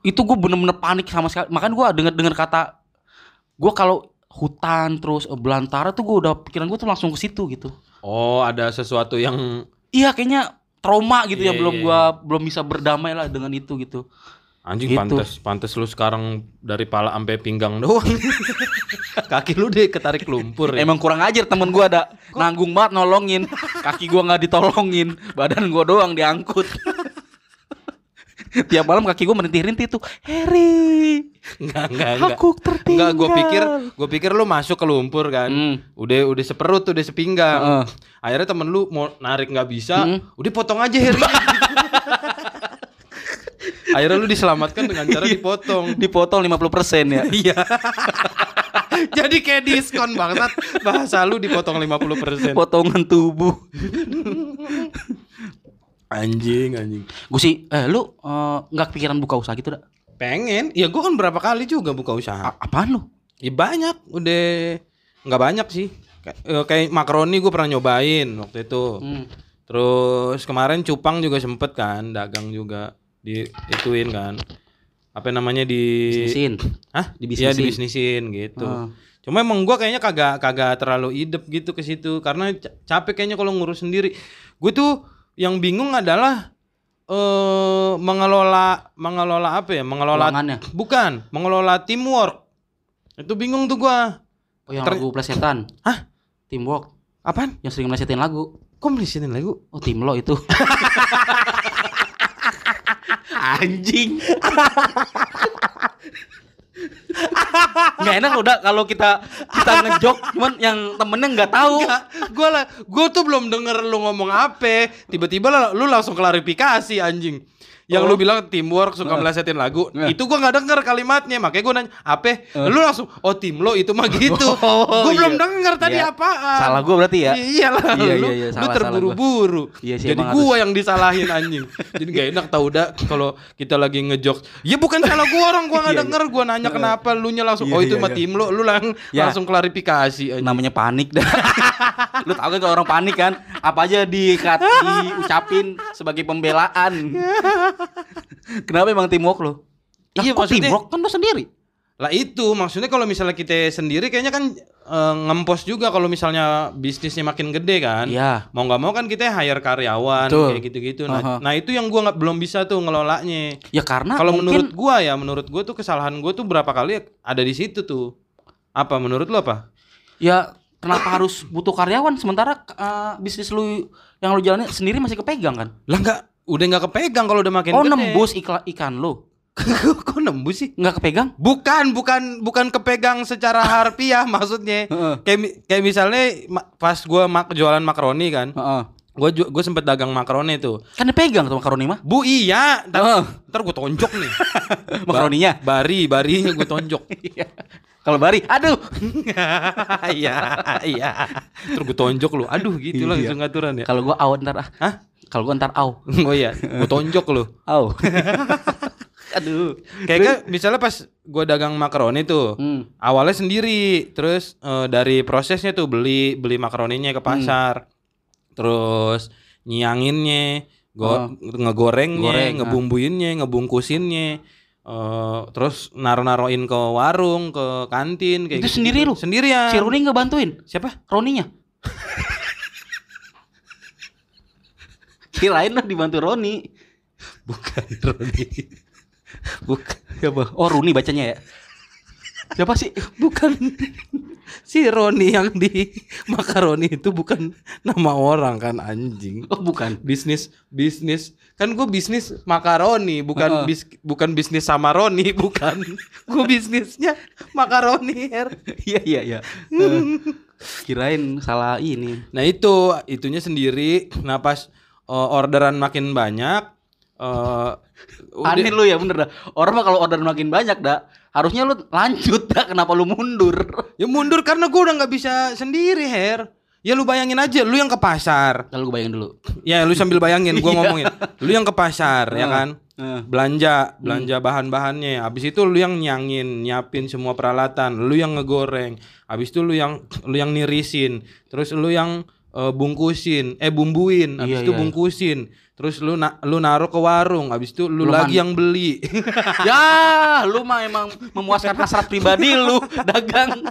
Itu gue bener-bener panik sama sekali. Makanya gue denger dengar kata gue kalau hutan terus eh, belantara tuh gue udah pikiran gue tuh langsung ke situ gitu. Oh, ada sesuatu yang iya kayaknya trauma gitu Iya, yang belum iya, gua belum bisa berdamai lah dengan itu gitu. Anjing Gitu. pantes pantes lu sekarang dari pala sampai pinggang doang. Kaki lu deh ketarik lumpur ya. emang kurang ajar temen gue ada nanggung banget nolongin. Kaki gue nggak ditolongin. Badan gue doang diangkut tiap malam kaki gue merintih-rintih tuh Harry Enggak, enggak, enggak. aku tertinggal Enggak, gue pikir, gue pikir lu masuk ke lumpur kan, Hmm. udah udah seperut, udah sepinggang. Heeh. Akhirnya temen lu mau narik nggak bisa, Hmm. udah potong aja Her. Akhirnya lu diselamatkan dengan cara dipotong. dipotong 50% ya Iya. Jadi kayak diskon bangsat. Bahasa lu dipotong 50%. potongan tubuh Anjing, anjing. gue sih eh lu eh, nggak kepikiran buka usaha gitu dah Pengen, ya gue kan berapa kali juga buka usaha. A- apaan lu Ya banyak, udah nggak banyak sih. Kayak, eh, kayak makaroni gue pernah nyobain waktu itu. Hmm. Terus kemarin cupang juga sempet kan, dagang juga di ituin kan. Apa namanya di bisnisin Hah? Dibisnisin. Iya, dibisnisin gitu. Ah. Cuma emang gua kayaknya kagak kagak terlalu idep gitu ke situ karena ca- capek kayaknya kalau ngurus sendiri. Gue tuh yang bingung adalah eh mengelola mengelola apa ya? Mengelola Keuangannya. bukan, mengelola teamwork. Itu bingung tuh gua. Oh yang Ter- lagu plesetan. Hah? Teamwork. Apaan? Yang sering melesetin lagu. Kok melihatin lagu? Oh tim lo itu. Anjing. Nggak enak udah kalau kita kita ngejok cuman yang temennya nggak tahu. Gua lah, gua tuh belum denger lu ngomong apa. Tiba-tiba lu langsung klarifikasi anjing. Yang Oh. lu bilang teamwork suka Nah. melesetin lagu, Nah. itu gua nggak denger kalimatnya. Makanya gua nanya, "Apa?" Lu langsung, "Oh, tim lo itu mah gitu." Oh, gua belum iya. denger tadi Iya. apaan. Salah gua berarti ya. Iyalah, Iya, lu, iya, iya, lu salah, terburu-buru. Iya sih, Jadi gua yang disalahin anjing. Jadi gak enak tau udah kalau kita lagi ngejok. Ya bukan salah gua orang, gua nggak Iya, denger. Gua nanya kenapa lu nya langsung, Iya, "Oh, itu iya, mah iya. tim lo." Lu lang Ya. langsung klarifikasi anjing. Namanya panik dah. Lu tau kan kalau orang panik kan, apa aja di diucapin sebagai pembelaan. Kenapa emang teamwork lu? Iya, Iya, kok maksudnya- teamwork kan lu sendiri. Lah itu maksudnya kalau misalnya kita sendiri kayaknya kan eh, ngempos juga kalau misalnya bisnisnya makin gede kan. Iya. Mau nggak mau kan kita hire karyawan Betul. kayak gitu-gitu. Nah, Aha. nah itu yang gua nggak belum bisa tuh ngelolanya. Ya karena Kalau mungkin menurut gua ya, menurut gua tuh kesalahan gua tuh berapa kali ada di situ tuh. Apa menurut lu apa? ya kenapa harus butuh karyawan sementara eh, bisnis lu yang lu jalanin sendiri masih kepegang kan? Lah nggak udah nggak kepegang kalau udah makin oh gede. nembus iklan ikan lu Kok nembus sih? nggak kepegang? Bukan, bukan, bukan kepegang secara harfiah maksudnya. Heeh. Kayak kayak misalnya ma- pas gua mak jualan makaroni kan. Heeh. Gua ju- gua sempet dagang makaroni tuh. Kan dipegang tuh makaroni mah. Bu iya, ntar, Heeh. ntar gue tonjok nih. Makaroninya. Ba- bari, barinya gue tonjok. Iya. Kalau Bari, aduh. Iya, iya. Terus gue tonjok lu. Aduh, gitu lah Iya. langsung aturan ya. Kalau gua au ntar ah. Hah? Kalau gua ntar au. Oh iya, gue tonjok lu. Au. aduh. Kayak kan misalnya pas gue dagang makaroni tuh. Hmm. Awalnya sendiri, terus eh, dari prosesnya tuh beli beli makaroninya ke pasar. Terus nyianginnya, go, Oh. ngegorengnya, Goreng, ah. ngebumbuinnya, ngebungkusinnya. eh, terus naro-naroin ke warung, ke kantin kayak Itu gitu. sendiri lu? Sendirian. Si Roni nggak bantuin? Siapa? Roninya. Kirain lah dibantu Roni. Bukan Roni. Bukan. Siapa? Oh, Runi bacanya ya. Siapa sih? Bukan. Si Roni yang di makaroni itu bukan nama orang kan anjing. Oh, bukan. Bisnis bisnis kan gue bisnis makaroni bukan Heeh. bis, bukan bisnis sama Roni bukan. gue bisnisnya makaroni Her. Iya, iya, iya. Eh, kirain salah ini. Nah itu itunya sendiri. Nah pas eh, orderan makin banyak. eh udah- Aneh lu ya bener dah. Orang mah kalau order makin banyak dah, harusnya lu lanjut dah. Kenapa lu mundur? Ya mundur karena gue udah nggak bisa sendiri Her. Ya lu bayangin aja, lu yang ke pasar. Kalau gue bayangin dulu. Ya lu sambil bayangin, gue Iya. ngomongin. Lu yang ke pasar, ya kan? Belanja, belanja bahan-bahannya. Habis itu lu yang nyangin, nyiapin semua peralatan. Lu yang ngegoreng. Habis itu lu yang lu yang nirisin. Terus lu yang eh, bungkusin, eh bumbuin. Habis Iya, itu iya. bungkusin. Terus lu na lu naruh ke warung. Habis itu lu Lu lagi yang beli. ya, lu mah emang memuaskan hasrat pribadi lu dagang.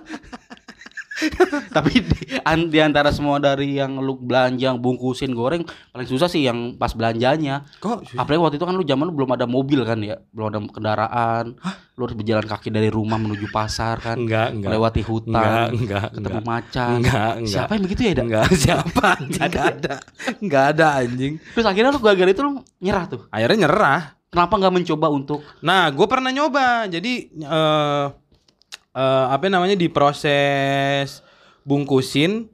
Tapi di, an- di antara semua dari yang lu belanja, bungkusin, goreng, paling susah sih yang pas belanjanya. Kok Apalagi waktu itu kan lu zaman lu belum ada mobil kan ya, belum ada kendaraan. Lu harus berjalan kaki dari rumah menuju pasar kan. enggak, enggak. Melewati Enggak, hutan, enggak, ketemu enggak. macan. Enggak, enggak. Siapa yang begitu ya, Da? Enggak, siapa? Enggak ada. Enggak ada anjing. Terus akhirnya lu gara-gara itu lu nyerah tuh. Akhirnya nyerah. Kenapa nggak mencoba untuk Nah, gue pernah nyoba. Jadi eh eh, apa namanya diproses bungkusin,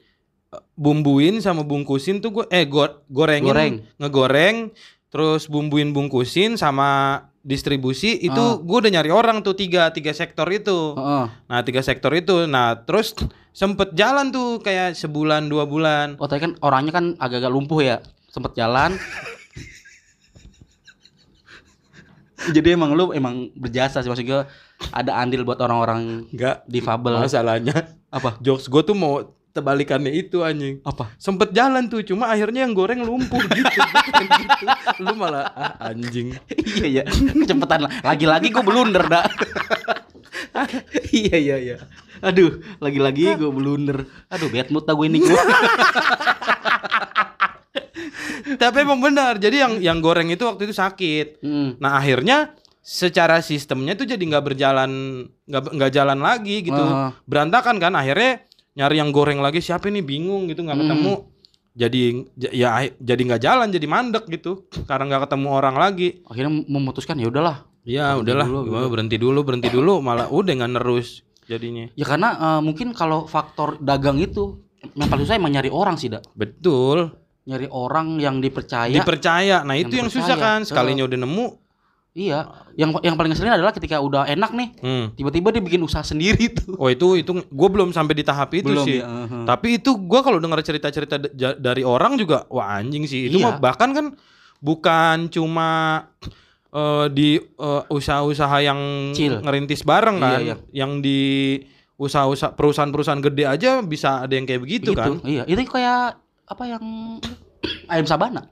bumbuin sama bungkusin tuh gue eh go- gorengin, Goreng. ngegoreng, terus bumbuin bungkusin sama distribusi itu Ah. gue udah nyari orang tuh tiga tiga sektor itu. Heeh. Nah tiga sektor itu, nah terus sempet jalan tuh kayak sebulan dua bulan. Oh, tadi kan orangnya kan agak-agak lumpuh ya. Sempet jalan. Jadi emang lu emang berjasa sih maksudnya ada andil buat orang-orang Enggak, difabel. masalahnya Apa? jokes gue tuh mau tebalikannya itu anjing. Apa? sempet jalan tuh cuma akhirnya yang goreng lumpuh gitu, Bukan gitu. lu malah ah, anjing iya ya, kecepatan lah. Lagi-lagi gue blunder dah. iya iya iya. Aduh, lagi-lagi gue blunder. Aduh, bad mood gue ini gue. Tapi emang benar. Jadi yang yang goreng itu waktu itu sakit. Hmm. Nah akhirnya secara sistemnya tuh jadi nggak berjalan nggak nggak jalan lagi gitu. Ah. Berantakan kan. Akhirnya nyari yang goreng lagi siapa nih bingung gitu nggak Hmm. ketemu. Jadi ya jadi nggak jalan jadi mandek gitu karena nggak ketemu orang lagi. Akhirnya memutuskan ya udahlah. Ya udahlah dulu, gitu. berhenti dulu berhenti dulu malah udah nggak nerus jadinya. Ya karena eh, mungkin kalau faktor dagang itu yang paling susah emang nyari orang sih, Dak. Betul. Nyari orang yang dipercaya. Dipercaya. Nah Yang itu yang susah dipercaya. kan sekalinya udah nemu. Iya. Yang yang paling ngeselin adalah ketika udah enak nih, Hmm. tiba-tiba dia bikin usaha sendiri tuh. Oh itu itu gue belum sampai di tahap itu sih. ya. heeh. Tapi itu gua kalau dengar cerita-cerita dari orang juga wah anjing sih. Itu Iya. mah bahkan kan bukan cuma eh, di eh, usaha-usaha yang Kecil. ngerintis bareng Iya, kan, iya. yang di usaha-usaha perusahaan-perusahaan gede aja bisa ada yang kayak begitu Gitu, kan. Iya, itu kayak apa yang ayam sabana.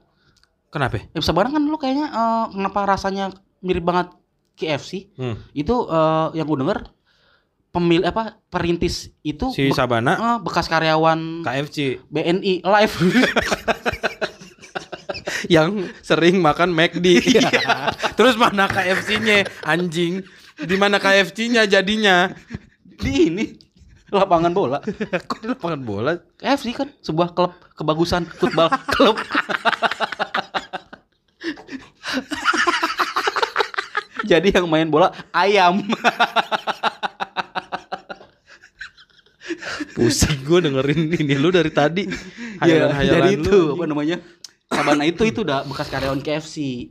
Kenapa? Ayam sabana kan lu kayaknya eh, kenapa rasanya mirip banget KFC? Hmm. Itu eh, yang gue denger pemil apa perintis itu Si be- Sabana eh, bekas karyawan KFC BNI live. yang sering makan McD. Terus mana KFC-nya anjing? Di mana KFC-nya jadinya? di ini lapangan bola. Kok di lapangan bola? KFC kan sebuah klub kebagusan football klub. Jadi yang main bola ayam. Pusing gue dengerin ini lu dari tadi. Ya, Hayalan-hayalan jadi lu, itu anjing. apa namanya? Sabana itu itu udah bekas karyawan KFC.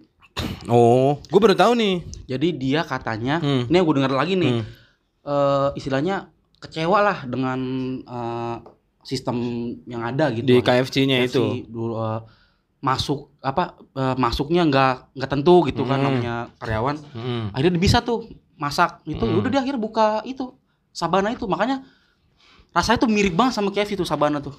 Oh, gue baru tahu nih. Jadi dia katanya, Hmm. ini gue denger lagi nih, Hmm. eh, istilahnya kecewa lah dengan eh, sistem yang ada gitu. Di KFC-nya KFC itu. dulu eh, masuk apa eh, masuknya nggak nggak tentu gitu kan Hmm. namanya karyawan. Mm. Akhirnya bisa tuh masak itu, Hmm. udah dia akhirnya buka itu Sabana itu makanya rasanya tuh mirip banget sama KFC tuh Sabana tuh.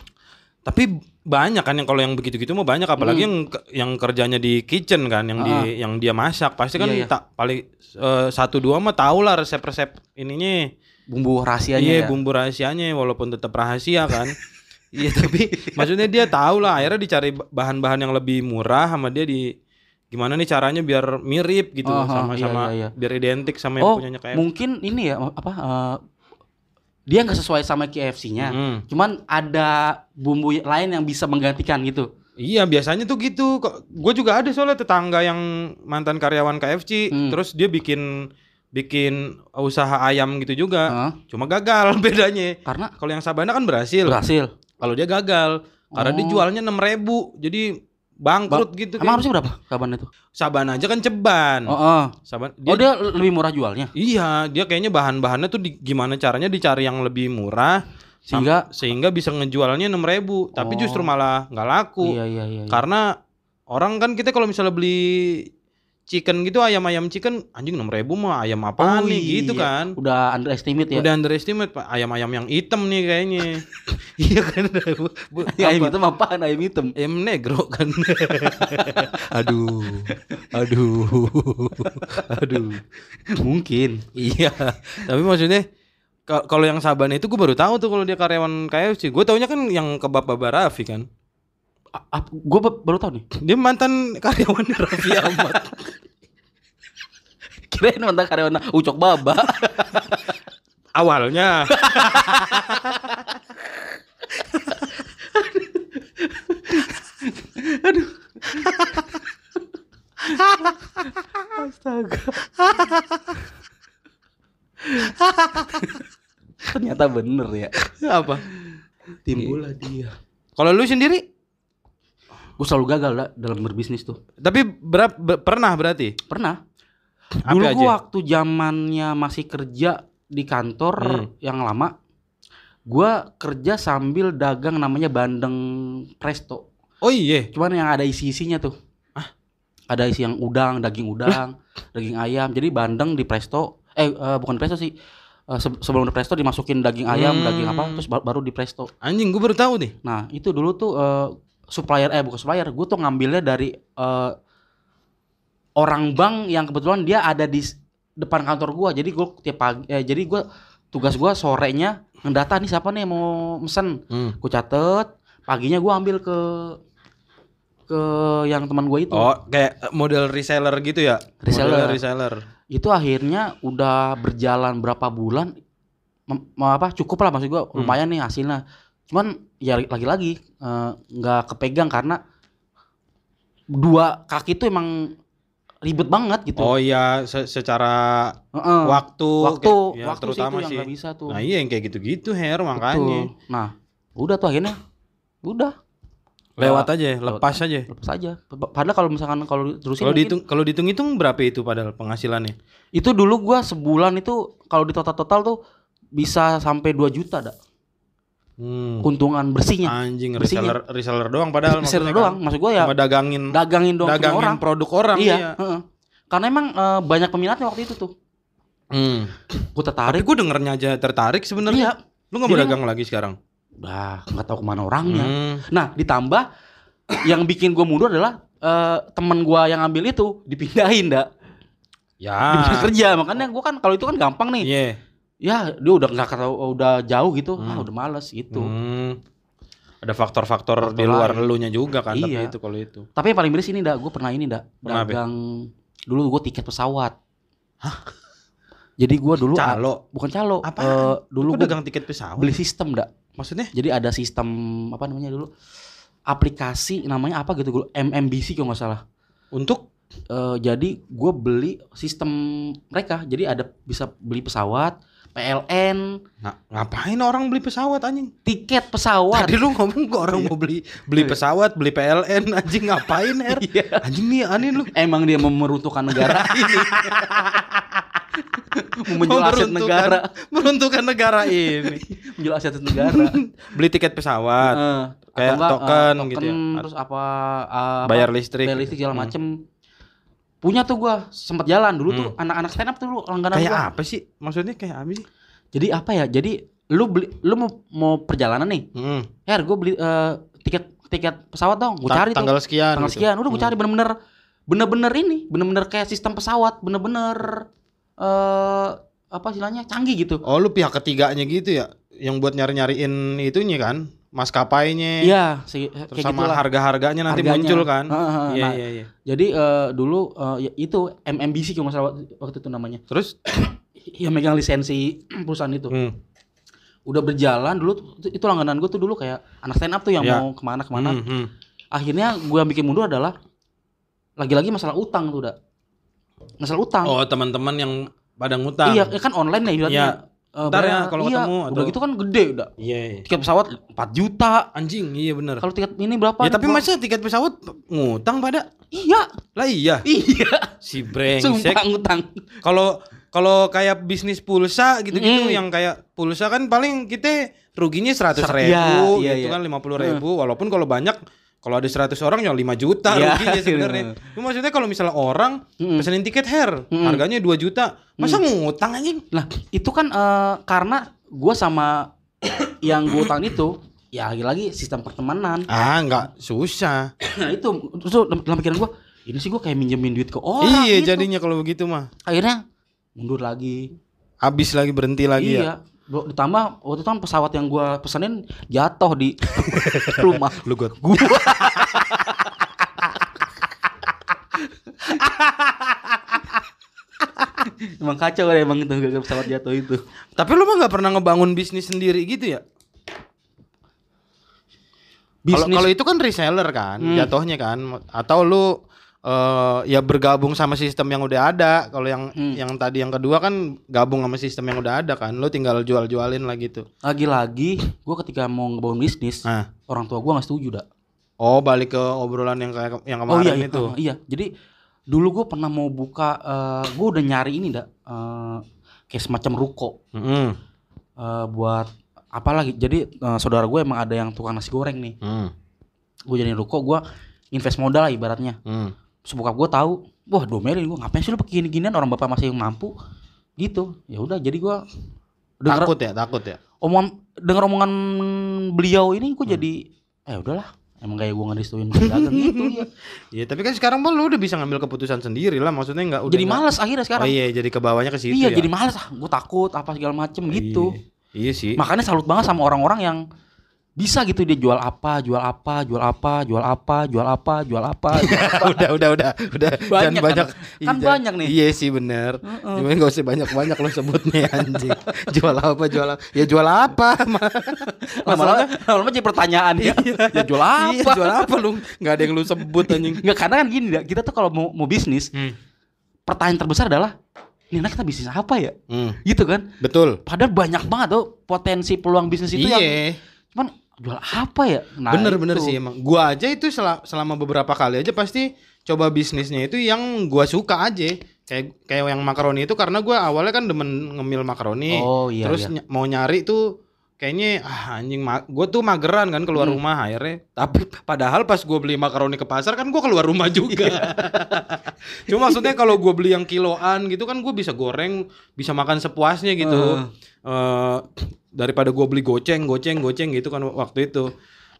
Tapi banyak kan yang kalau yang begitu-gitu mah banyak apalagi Hmm. yang yang kerjanya di kitchen kan, yang di yang dia masak pasti kan Iya, iya. tak paling eh, satu dua mah tau lah resep-resep ininya. Bumbu rahasianya Iya, ya. bumbu rahasianya walaupun tetap rahasia kan. Iya, tapi maksudnya dia tahu lah akhirnya dicari bahan-bahan yang lebih murah sama dia di gimana nih caranya biar mirip gitu sama-sama iya, iya, iya. biar identik sama yang Oh, punyanya kayak mungkin ini ya apa eh, dia nggak sesuai sama KFC-nya. Hmm. Cuman ada bumbu lain yang bisa menggantikan gitu. Iya biasanya tuh gitu. Gue juga ada soalnya tetangga yang mantan karyawan KFC, Hmm. terus dia bikin bikin usaha ayam gitu juga. Heeh. Cuma gagal bedanya. karena Kalau yang Sabana kan berhasil. berhasil. Kalau dia gagal karena dia Oh. jualnya 6000 jadi bangkrut gitu Emang kan. harusnya berapa kapan itu? Sabana aja kan ceban. Oh, oh. Saban oh dia lebih murah jualnya. Iya, dia kayaknya bahan-bahannya tuh di- gimana caranya dicari yang lebih murah Sehingga sehingga bisa ngejualnya 6000 tapi Oh. justru malah nggak laku. iya iya iya. iya. Karena orang kan kita kalau misalnya beli chicken gitu ayam-ayam chicken anjing 6000 mah ayam Oh, apaan nih gitu iya. kan. Udah underestimate ya. Udah underestimate Pak. ayam-ayam yang hitam nih kayaknya. iya kan. Ya, ayam apa? hitam apaan ayam hitam? Ayam negro kan. aduh. Aduh. aduh. Mungkin. Iya. Tapi maksudnya ka- kalau yang Saban itu gue baru tahu tuh kalau dia karyawan KFC. Gue taunya kan yang kebab Baba Raffi kan. Gue baru tahu nih. Dia mantan karyawan Raffi Ahmad. Kirain mantan karyawan Ucok Baba. Awalnya. Astaga. Ternyata bener ya. Apa? Timbullah dia. Kalau lu sendiri? Gue selalu gagal dah dalam berbisnis tuh. Tapi berap, be- pernah berarti? Pernah. Apa Dulu gua waktu zamannya masih kerja di kantor Hmm. yang lama, gua kerja sambil dagang namanya bandeng presto. Oh iya. Cuman yang ada isi-isinya tuh. Ada isi yang udang, daging udang, daging ayam. Jadi bandeng di presto. Eh eh, bukan presto sih. Eh, se- sebelum di presto dimasukin daging ayam, Hmm. daging apa, terus ba- baru di presto. Anjing gue baru tahu nih. Nah itu dulu tuh eh, supplier eh bukan supplier, gue tuh ngambilnya dari eh, orang bank yang kebetulan dia ada di depan kantor gua. Jadi gue tiap pagi, eh, jadi gue tugas gua sorenya ngedata nih siapa nih mau mesen. Hmm. Gue catet, paginya gua ambil ke ke yang teman gue itu. Oh, kayak model reseller gitu ya? Reseller. Model reseller. Itu akhirnya udah berjalan berapa bulan mem- apa cukup lah maksud gue Hmm. lumayan nih hasilnya. Cuman ya lagi-lagi eh, nggak kepegang karena dua kaki itu emang ribet banget gitu. Oh iya, se- secara Heeh. waktu, waktu kayak- ya, waktu sih terutama itu yang sih. nggak bisa tuh. Nah iya yang kayak gitu-gitu Her makanya. Betul. Nah, udah tuh akhirnya udah Lewat aja, lewat lepas aja. lepas aja. Pa- Padahal kalau misalkan kalau terusin Kalau dihitung kalau dihitung-hitung berapa itu padahal penghasilannya? itu dulu gua sebulan itu kalau di total-total tuh bisa sampai 2 juta dah Hmm. keuntungan bersihnya. Anjing Bersihnya. reseller reseller doang padahal Reseller maksudnya doang. kan. Maksud gua ya Cuma dagangin dagangin doang dagangin orang. produk orang iya, iya. heeh. Karena emang eh, banyak peminatnya waktu itu tuh. Hmm. Gua Tapi tertarik. gue dengernya aja tertarik sebenarnya. Iya. Lu nggak mau Jadi dagang lagi sekarang? Udah nggak tahu ke mana orangnya. Hmm. Nah, ditambah yang bikin gua mundur adalah eh, teman gua yang ambil itu dipindahin dah. Dipindah Ya. kerja. Makanya gua kan kalau itu kan gampang nih. Iya. Ya, dia udah nggak kata udah jauh gitu. Ah, Hmm. udah males gitu. Hmm. Ada faktor-faktor di luar lain. elunya juga kan tapi Iya. itu kalau itu. Tapi yang paling miris ini dah, gue pernah ini dah, dagang dulu gue tiket pesawat. Jadi gue dulu Calo. bukan calo, Apaan? eh, dulu Lu gue dagang tiket pesawat. beli sistem dah. Maksudnya? Jadi ada sistem apa namanya dulu aplikasi namanya apa gitu gue MMBC kalau nggak salah. Untuk Eh, jadi gue beli sistem mereka. Jadi ada bisa beli pesawat, PLN, Nah, ngapain orang beli pesawat anjing? tiket pesawat. Tadi lu ngomong kok orang mau beli beli pesawat, beli PLN anjing ngapain? Iya. Anjing nih aneh lu. Emang dia memeruntuhkan negara ini. Meruntuhkan- negara, Meruntuhkan negara ini. menjual aset negara. beli tiket pesawat, Eh, Kayak enggak, token eh, gitu ya? Terus apa, apa bayar listrik. bayar listrik segala Hmm. Punya tuh gua sempat jalan dulu tuh Hmm. anak-anak stand up tuh dulu langganan Kayak gua. apa sih? Maksudnya kayak apa sih? Jadi apa ya? Jadi lu beli lu mau mau perjalanan nih. Hmm. Her, gua beli eh, tiket tiket pesawat dong. Gua Ta- cari tuh tanggal sekian. tanggal gitu. sekian. Udah gua Hmm. cari bener-bener bener-bener ini, bener-bener kayak sistem pesawat, bener-bener eh apa istilahnya canggih gitu. Oh, lu pihak ketiganya gitu ya? Yang buat nyari-nyariin itunya kan? Maskapainya. Iya, sih Terus kayak sama gitulah. harga-harganya nanti Harganya. muncul kan? Iya, Nah, iya, iya. Jadi eh, dulu eh, ya itu MMBC kalau nggak salah waktu- waktu itu namanya. Terus Yang megang lisensi perusahaan itu. hmm. Udah berjalan dulu itu langganan gue tuh dulu kayak anak stand up tuh yang Ya. mau ke mana ke mana. Hmm, hmm. Akhirnya gue yang bikin mundur adalah lagi-lagi masalah utang tuh udah. Masalah utang. Oh, teman-teman yang pada ngutang. iya, ya kan online ya ibaratnya. Iya. Eh, Ntar ya kalau iya, ketemu Udah atau- gitu kan gede udah. Iya. iya. Tiket pesawat 4 juta. Anjing, iya bener. Kalau tiket ini berapa? Ya tapi masa tiket pesawat ngutang pada? Iya. Lah iya. Iya. Si brengsek. Sumpah ngutang. Kalau kalau kayak bisnis pulsa gitu-gitu Mm. yang kayak pulsa kan paling kita ruginya seratus Ser- ribu iya, iya, gitu iya. kan lima puluh ribu walaupun kalau banyak kalau ada 100 orang ya 5 juta Iya, ruginya sebenarnya. maksudnya kalau misalnya orang Mm. pesenin tiket hair Mm. harganya 2 juta, masa ngutang anjing? Lah, itu kan eh, karena gua sama yang gue utang itu ya lagi-lagi sistem pertemanan. Ah, enggak susah. Nah, itu terus dalam pikiran gua, ini sih gua kayak minjemin duit ke orang. iya, gitu. jadinya kalau begitu mah. Akhirnya mundur lagi. Habis lagi berhenti lagi ya. iya. Bo- Ditambah waktu itu kan pesawat yang gua pesenin jatuh di rumah. Lu got. Gua Emang kacau kan emang itu gara-gara pesawat jatuh itu. Tapi lu mah nggak pernah ngebangun bisnis sendiri gitu ya? Kalau itu kan reseller kan, Hmm. jatuhnya kan, atau lu eh, ya bergabung sama sistem yang udah ada. Kalau yang Hmm. yang tadi yang kedua kan gabung sama sistem yang udah ada kan, lu tinggal jual-jualin lah gitu. lagi-lagi gua ketika mau ngebangun bisnis, Nah, orang tua gua nggak setuju dak. oh balik ke obrolan yang kayak yang kemarin oh iya, itu. iya, iya. Jadi dulu gue pernah mau buka, eh gue udah nyari ini dak, eh, kayak semacam ruko Mm-mm. eh, buat apa lagi. Jadi eh, saudara gue emang ada yang tukang nasi goreng nih. Mm. Gue jadi ruko, gue invest modal lah ibaratnya. Mm. Terus bokap gue tahu, wah domelin gue ngapain sih lu pakai gini-ginian orang bapak masih mampu gitu. Ya udah, jadi gue denger Takut ya, takut ya. omongan denger omongan beliau ini Hmm. gue jadi, eh udahlah. Emang kayak gue ngerestuin dagang gitu ya. Iya, tapi kan sekarang lu udah bisa ngambil keputusan sendiri lah, maksudnya nggak udah Jadi malas akhirnya sekarang. Oh iya, jadi ke bawahnya ke situ iya, ya. jadi malas ah. Gue takut apa segala macem gitu. Iya, iya sih. Makanya salut banget sama orang-orang yang bisa gitu dia jual apa, jual apa, jual apa, jual apa, jual apa, jual apa. udah udah udah udah jangan Banyak kan? banyak Kan Iya, banyak nih. iya sih bener cuma gak usah banyak banyak lo sebutnya anjing jual apa jual apa ya jual apa Lama-lama lama-lama jadi pertanyaan ya. ya jual apa? Iya, jual apa lu nggak ada yang lu sebut anjing Enggak karena kan gini, kita tuh kalau mau mau bisnis, Hmm. pertanyaan terbesar adalah ini anak kita bisnis apa ya? Hmm, Gitu kan? betul Padahal banyak banget tuh potensi peluang bisnis itu yang iya cuman jual apa ya? Nah, bener-bener itu. sih emang gua aja itu sel- selama beberapa kali aja pasti coba bisnisnya itu yang gua suka aja kayak kayak yang makaroni itu karena gua awalnya kan demen ngemil makaroni Oh iya. terus iya. ny- mau nyari tuh kayaknya ah anjing gue tuh mageran kan keluar Hmm. rumah akhirnya tapi padahal pas gue beli makaroni ke pasar kan gue keluar rumah juga cuma maksudnya kalau gue beli yang kiloan gitu kan gue bisa goreng bisa makan sepuasnya gitu Eh, daripada gue beli goceng goceng goceng gitu kan waktu itu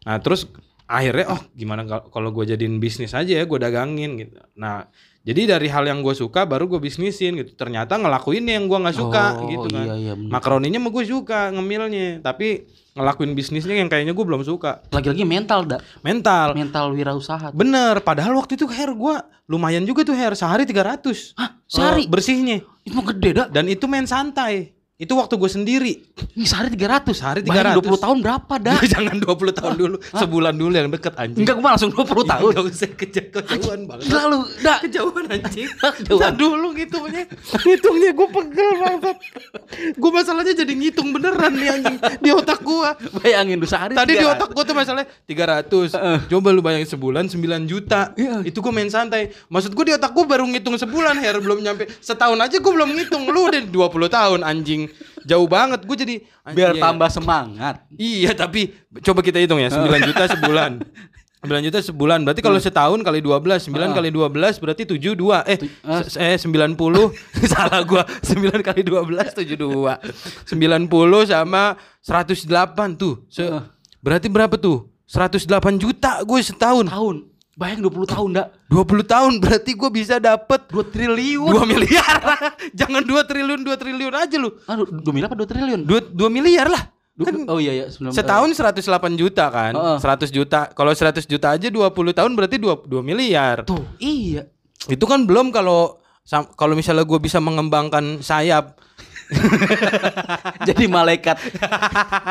nah terus akhirnya oh gimana kal- kalau gue jadiin bisnis aja ya gue dagangin gitu nah jadi dari hal yang gue suka baru gue bisnisin gitu ternyata ngelakuin yang gue nggak suka Oh, gitu kan Iya, iya, bener. makaroninya mah gue suka ngemilnya tapi ngelakuin bisnisnya yang kayaknya gue belum suka Lagi-lagi mental, dak. mental Mental wirausaha. tuh. bener padahal waktu itu hair gue lumayan juga tuh hair sehari 300 Hah, sehari? Eh, bersihnya Itu mah gede, dak. dan itu main santai itu waktu gue sendiri Ini sehari 300. Sehari Bayangin 300. 20 tahun berapa, dak? jangan 20 tahun dulu sebulan dulu yang deket anjing Enggak, gua langsung 20 tahun. Gak usah keja- kejauhan banget Gila lu, dak. kejauhan anjing Kejauhan. Dulu ngitungnya ngitungnya gue pegel banget gue masalahnya jadi ngitung beneran nih anjing di otak gue Bayangin lu sehari Tadi di 300. otak gue tuh masalahnya 300 Coba lu bayangin sebulan 9 juta Iya. Itu gue main santai Maksud gue di otak gue baru ngitung sebulan Her belum nyampe Setahun aja gue belum ngitung Lu udah 20 tahun anjing Jauh banget Gue jadi biar iya, tambah semangat. Iya tapi Coba kita hitung ya 9 juta sebulan. 9 juta sebulan Berarti kalau setahun kali 12 9 kali 12 berarti 72 Eh eh 90 Salah gua. 9 kali 12 72 90 sama 108 tuh. Se- Heeh. Berarti berapa tuh? 108 juta gue setahun. Tahun. Bayangin 20 tahun, dak. 20 tahun berarti gue bisa dapet 2 triliun. 2 miliar Jangan 2 triliun 2 triliun aja lu Aduh, 2 miliar apa 2 triliun? 2, 2 miliar lah Kan oh iya iya, 19 Setahun 108 juta kan? Heeh. 100 juta. Kalau 100 juta aja 20 tahun berarti 2, 2 miliar. Tuh, iya. Itu kan belum kalau kalau misalnya gue bisa mengembangkan sayap. Jadi malaikat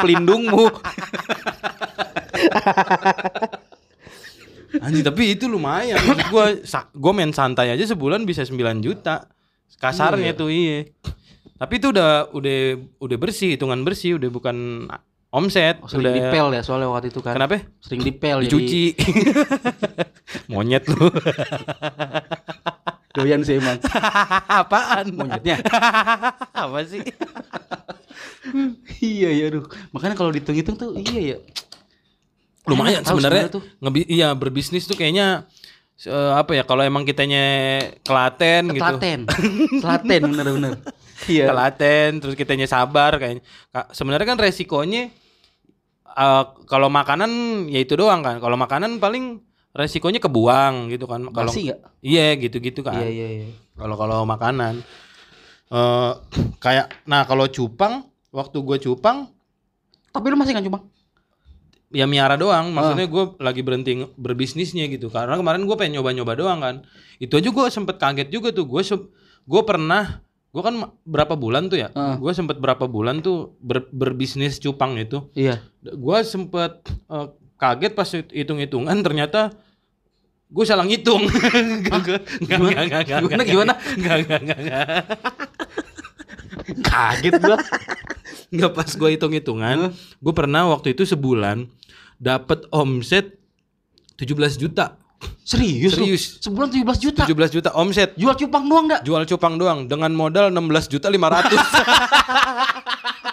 pelindungmu. Anjing tapi itu lumayan. Maksud gue sa- gue main santai aja sebulan bisa 9 juta. Kasarnya tuh iya. Tapi itu udah udah udah bersih, hitungan bersih, udah bukan omset, Oh, sering udah dipel ya soalnya waktu itu kan. Kenapa? Sering dipel Dicuci. Monyet lu. jadi doyan sih emang. Apaan? Monyetnya. Apa sih? iya ya aduh. Makanya kalau dihitung-hitung tuh iya ya. Lumayan sebenarnya. iya berbisnis tuh kayaknya eh, apa ya kalau emang kitanya kelaten gitu. Telaten. Telaten bener-bener. Iya. kelaten terus kitanya sabar kayaknya. Ka- sebenarnya kan resikonya eh, kalau makanan ya itu doang kan. Kalau makanan paling resikonya kebuang gitu kan. Kalau iya gitu-gitu kan. Iya iya iya. kalau kalau makanan. Eh kayak nah kalau cupang waktu gue cupang Tapi lu masih kan cuma ya miara doang. Maksudnya gue lagi berhenti berbisnisnya gitu. Karena kemarin gue pengen nyoba-nyoba doang kan. Itu aja gue sempet kaget juga tuh. Gue gue pernah gue kan berapa bulan tuh ya? Heeh. gue sempet berapa bulan tuh ber- berbisnis cupang itu. Iya. gue sempet eh, kaget pas hit- hitung-hitungan ternyata gue salah ngitung. Nggak, nggak, Gimana? Gimana, nggak, nggak, nggak, nggak. Kaget gua. Nggak pas gue hitung-hitungan, gue pernah waktu itu sebulan dapat omset 17 juta. Serius? lu? Serius. Sebulan 17 juta. 17 juta omset. Jual cupang doang dak. Jual cupang doang dengan modal 16 juta 500.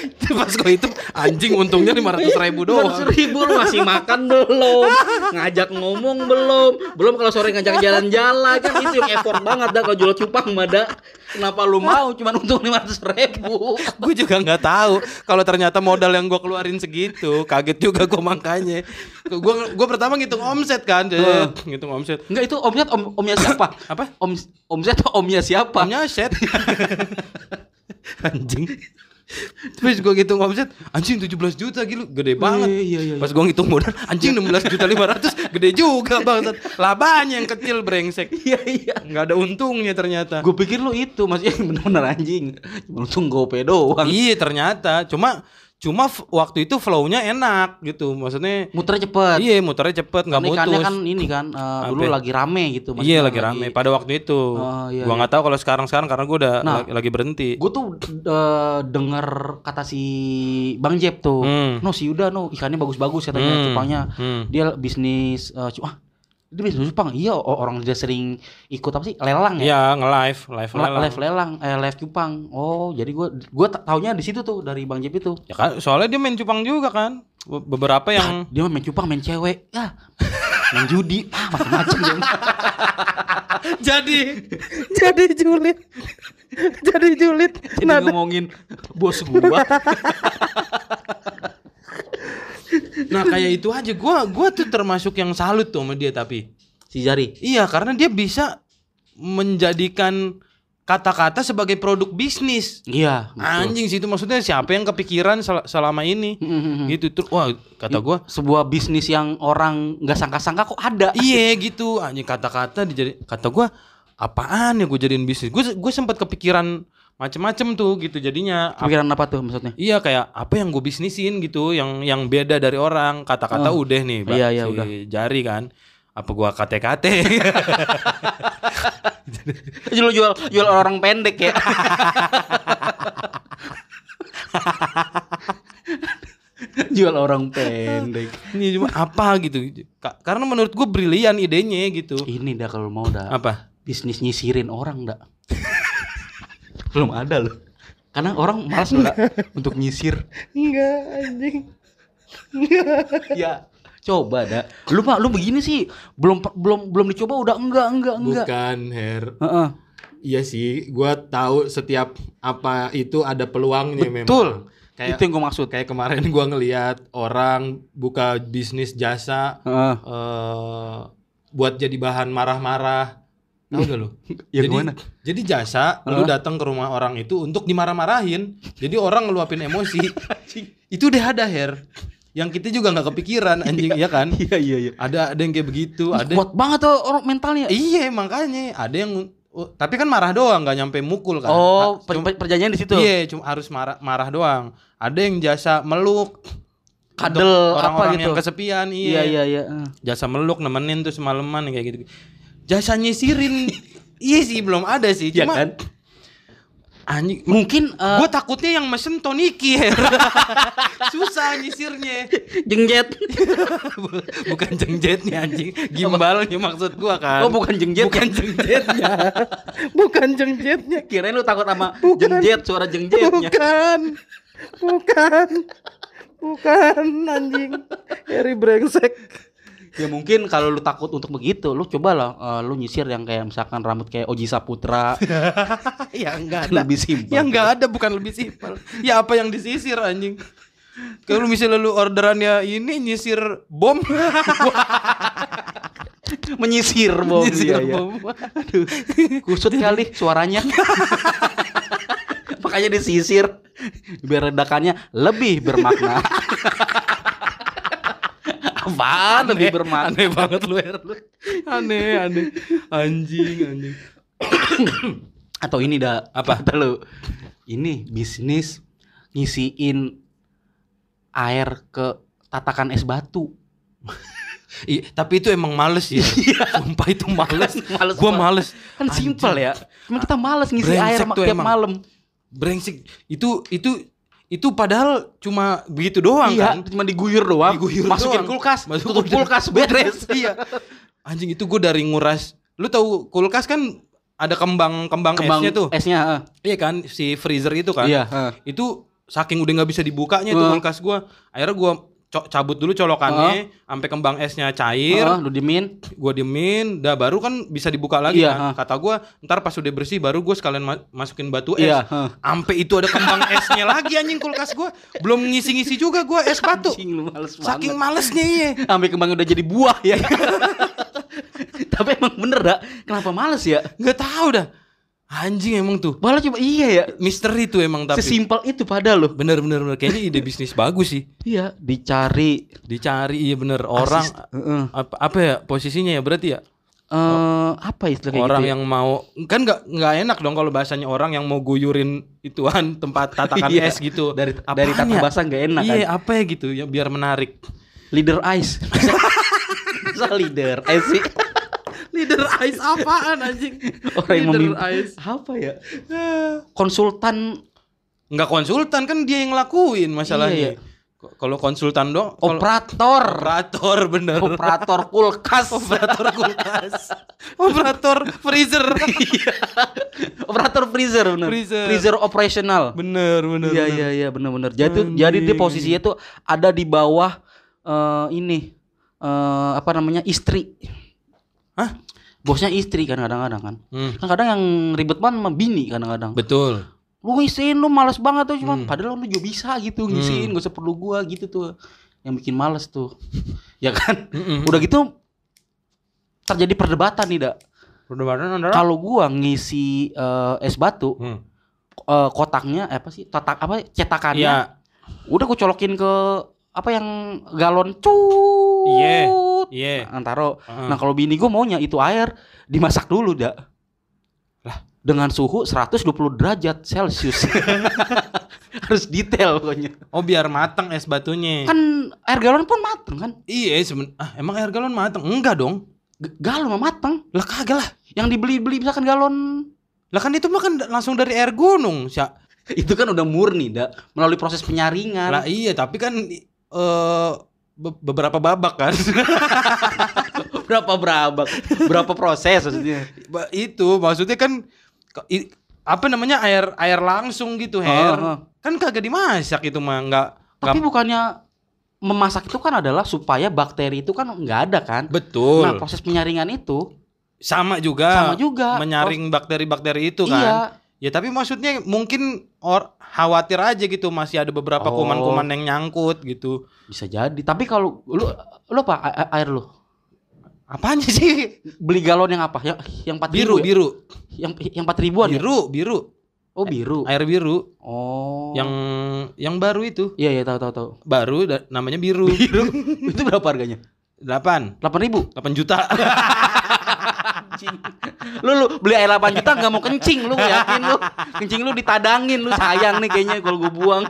Itu pas gue hitung anjing untungnya 500 ribu doang. ribu lu ngasih makan belum? Ngajak ngomong belum? Belum kalau sore ngajak jalan-jalan kan itu yang effort banget dah kalau jual cupang mah dah kenapa lu mau? Cuman untung lima ratus ribu. Gue juga nggak tahu. Kalau ternyata modal yang gue keluarin segitu kaget juga gue makanya. Gue gue pertama ngitung omset kan. Heeh. ngitung omset. Enggak itu omset om, omnya siapa? Apa? Om omset omnya siapa? Omnya set anjing Terus gue gitu ngomset anjing 17 juta gitu gede banget. Iya, iya, iya. Pas gue ngitung modal anjing 16 juta 500 gede juga banget. Labanya yang kecil brengsek. Iya iya. Nggak ada untungnya ternyata. Gue pikir lu itu maksudnya bener-bener anjing. Cuma untung gope doang. Iya ternyata cuma cuma waktu itu flow-nya enak gitu. Maksudnya Muter cepet. iya muternya cepet nggak Karena ikannya mutus. kan ini kan eh, dulu Apa? lagi rame gitu. Iya lagi rame pada waktu itu. Oh, iya, gua nggak tahu kalau sekarang sekarang karena gua udah Nah. lagi, lagi berhenti. Gue tuh eh, denger kata si Bang Jeb tuh. Hmm. No si Yuda no ikannya bagus-bagus katanya Hmm. cupangnya. Hmm. Dia bisnis cu- ah dia bisnis cupang. Iya o- orang dia sering ikut apa sih lelang ya? Iya nge-live, live Le- lelang. Live lelang, eh live cupang. Oh, jadi gua gua ta- taunya di situ tuh dari Bang Jeb itu. Ya kan soalnya dia main cupang juga kan. Be- Beberapa yang Dia main cupang, main cewek. Ya. Main judi, ah macam-macam dia. jadi jadi julid. jadi julid. Jadi ngomongin bos gua. Nah, kayak itu aja gua gua tuh termasuk yang salut tuh sama dia tapi. si Jari. Iya, karena dia bisa menjadikan kata-kata sebagai produk bisnis. Iya, betul. Anjing sih itu maksudnya siapa yang kepikiran sel- selama ini? Mm-mm. Gitu tuh. Wah, kata gua sebuah bisnis yang orang nggak sangka-sangka kok ada. Iya gitu anjing kata-kata dijadi kata gua apaan ya gue jadiin bisnis gue gue sempat kepikiran macem-macem tuh gitu jadinya Pikiran apa tuh maksudnya? iya kayak apa yang gue bisnisin gitu yang yang beda dari orang kata-kata Oh. udah nih Mbak, Iya, iya, si udah. jari kan apa gua kate-kate Jual jual jual orang pendek ya. jual orang pendek. ini cuma apa gitu Ka- karena menurut gue brilian idenya gitu Ini dah kalau mau dah apa bisnis nyisirin orang dah. Belum ada loh. Karena orang malas loh dah untuk nyisir. enggak anjing Ya coba dah. Lu pak lu begini sih belum belum belum dicoba udah enggak enggak enggak. bukan Her Heeh. iya sih gua tahu setiap apa itu ada peluangnya Betul. Kayak- Itu yang gue maksud. kayak kemarin gua ngelihat orang buka bisnis jasa Heeh. eh buat jadi bahan marah-marah. Tahu gak lu? Ya jadi, gimana? Jadi jasa lu datang ke rumah orang itu untuk dimarah-marahin. Jadi orang ngeluapin emosi. itu udah ada Her. Yang kita juga nggak kepikiran anjing ya kan? Iya iya iya. Ada ada yang kayak begitu, ada Kuat banget tuh orang mentalnya. Iya, makanya ada yang oh, tapi kan marah doang nggak nyampe mukul kan. Oh, Ha- per- cuma- perjanjian di situ. Iya, cuma harus marah marah doang. Ada yang jasa meluk. Kadel, orang-orang gitu. yang kesepian, Iya iya. iya iya. Eh. Jasa meluk nemenin tuh semalaman kayak gitu. Jasa nyisirin iya sih belum ada sih. Iya Cuma kan? anjing Mungkin eh, gue takutnya yang mesen Toniki Her. Susah nyisirnya. jengjet. Bukan jengjetnya anjing, gimbalnya maksud gua kan. Oh, bukan jengjet. Bukan jengjetnya. Bukan jengjetnya. Kirain lu takut sama jengjet, suara jengjetnya. Bukan. Bukan. Bukan anjing. Harry brengsek. Ya mungkin kalau lu takut untuk begitu, lu cobalah eh, lu nyisir yang kayak misalkan rambut kayak Oji Saputra. ya enggak Lebih simpel. Ya enggak ada bukan lebih simpel. Ya apa yang disisir anjing? Kalau misalnya lu orderannya ini nyisir bom, Menyisir bom. nyisir iya, iya. bom. Aduh, kusut kali suaranya. Makanya disisir biar redakannya lebih bermakna. Apaan lebih bermakna? Aneh banget lu, Er. lu. Aneh, aneh. Anjing, anjing. Atau ini dah Apa? kata lu? Ini bisnis ngisiin air ke tatakan es batu. Iya, tapi itu emang males ya. Sumpah itu males. Males Gua males. Kan simpel ya. Cuma kita males ngisi Brengsek air tiap emang. malam. Brengsek. Itu itu itu padahal cuma begitu doang iya, kan. cuma diguyur doang. Diguyur masukin doang. kulkas, Masuk tutup kulkas beres. iya. Anjing itu gue dari nguras. Lu tahu kulkas kan ada kembang-kembang Kembang esnya tuh. esnya. eh. Iya kan si freezer itu kan. Iya, eh. Itu saking udah nggak bisa dibukanya tuh Heeh. kulkas gua. Akhirnya gua co- cabut dulu colokannya sampai kembang esnya cair. Heeh, lu diemin. Gua diemin, dah baru kan bisa dibuka lagi Iya, kan. heeh. Kata gua, ntar pas udah bersih baru gua sekalian ma- masukin batu es. Iya, heeh. Sampai itu ada kembang esnya lagi anjing kulkas gua. Belum ngisi-ngisi juga gua es batu. Anjing lu males Saking malesnya iya. Sampai kembang udah jadi buah ya. Tapi emang bener dah, kenapa males ya? Nggak tahu dah. Anjing emang tuh. Malah coba iya ya. Misteri tuh emang tapi. Sesimpel itu padahal loh. Bener bener bener kayaknya ide bisnis bagus sih. Iya, dicari Dicari iya bener orang Heeh. apa, apa ya posisinya ya berarti ya Eh, apa istilah kayak orang gitu ya? yang mau kan nggak nggak enak dong kalau bahasanya orang yang mau guyurin ituan tempat tatakan Iya. es gitu dari Apaan dari tata bahasa nggak enak iya kan. apa ya gitu ya biar menarik Leader ice. Masa leader ice sih? Leader ice apaan anjing Orang yang Leader ice Apa ya? Konsultan nggak konsultan kan dia yang ngelakuin Iya, masalahnya K- kalau konsultan dong operator. operator bener Operator kulkas. operator kulkas operator freezer operator freezer bener. Freezer. operational. bener bener Iya bener. iya iya benar-benar. Jadi tuh jadi dia Anjing. posisinya tuh ada di bawah eh ini eh apa namanya istri. Hah? Bosnya istri kan kadang-kadang kan. Hmm, Kan kadang yang ribet banget sama bini kadang-kadang. betul Lu ngisiin lu males banget tuh cuman Hmm. padahal lu juga bisa gitu ngisiin gak usah perlu gua gitu tuh. Yang bikin males tuh. ya kan? Mm-mm. Udah gitu terjadi perdebatan nih, Dak. perdebatan adalah Kalau gua ngisi eh, es batu, Hmm. eh, kotaknya eh, apa sih? Tatak apa cetakannya Iya. udah gue colokin ke apa yang galon cut Iya, iya. Nah, taro Heeh. nah kalau bini gue maunya itu air dimasak dulu dak Lah? dengan suhu 120 derajat celcius harus detail pokoknya Oh biar matang es batunya. kan air galon pun mateng kan Iya semen ah, emang air galon matang? Enggak dong. G- galon mah mateng Lah kagak lah. yang dibeli-beli misalkan galon Lah kan itu mah kan langsung dari air gunung, Sya. itu kan udah murni dak melalui proses penyaringan Lah iya, tapi kan eh be- beberapa babak kan. berapa berapa berapa proses maksudnya Ba- itu maksudnya kan apa namanya air air langsung gitu, Her. Heeh. Kan kagak dimasak itu mah, enggak Tapi bukannya memasak itu kan adalah supaya bakteri itu kan nggak ada kan? betul. Nah proses penyaringan itu sama juga. sama juga. menyaring bakteri-bakteri itu kan. Iya. Ya tapi maksudnya mungkin or khawatir aja gitu masih ada beberapa Oh. kuman-kuman yang nyangkut gitu. Bisa jadi. Tapi kalau lu lu apa air lu? Apanya sih? Beli galon yang apa? Yang yang empat Biru, ribu ya? biru. Yang yang empat ribuan ya? Biru, biru. Oh biru. Air biru Oh. yang yang baru itu. Iya iya tahu tahu tahu. Baru namanya biru. Biru. itu berapa harganya? 8. Delapan ribu. 8 juta. Lu lu beli air 8 juta nggak mau kencing lu yakin lu. Kencing lu ditadangin lu sayang nih kayaknya kalau gua buang.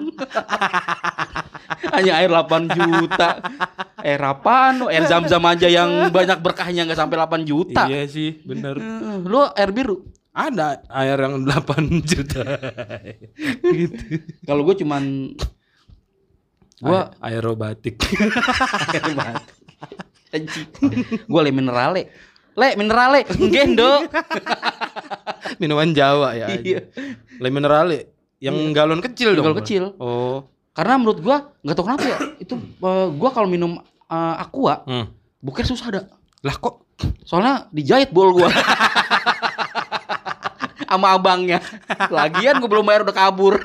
Hanya air 8 juta. Air apaan lu? Air zam-zam aja yang banyak berkahnya nggak sampai 8 juta. iya sih, bener. Lu air biru. Ada air yang 8 juta. gitu. Kalau gua cuman gua Aer- aerobatik. air mati. Anjing. Le minerale. Le gendong. Minuman Jawa ya. Iya. Le minerale yang galon kecil dong. Galon kecil. Oh. Karena menurut gua nggak tahu kenapa ya itu eh, gua kalau minum eh, aqua Hmm. bukan susah ada. Lah kok Soalnya dijahit bol gua. Sama abangnya. Lagian gua belum bayar udah kabur.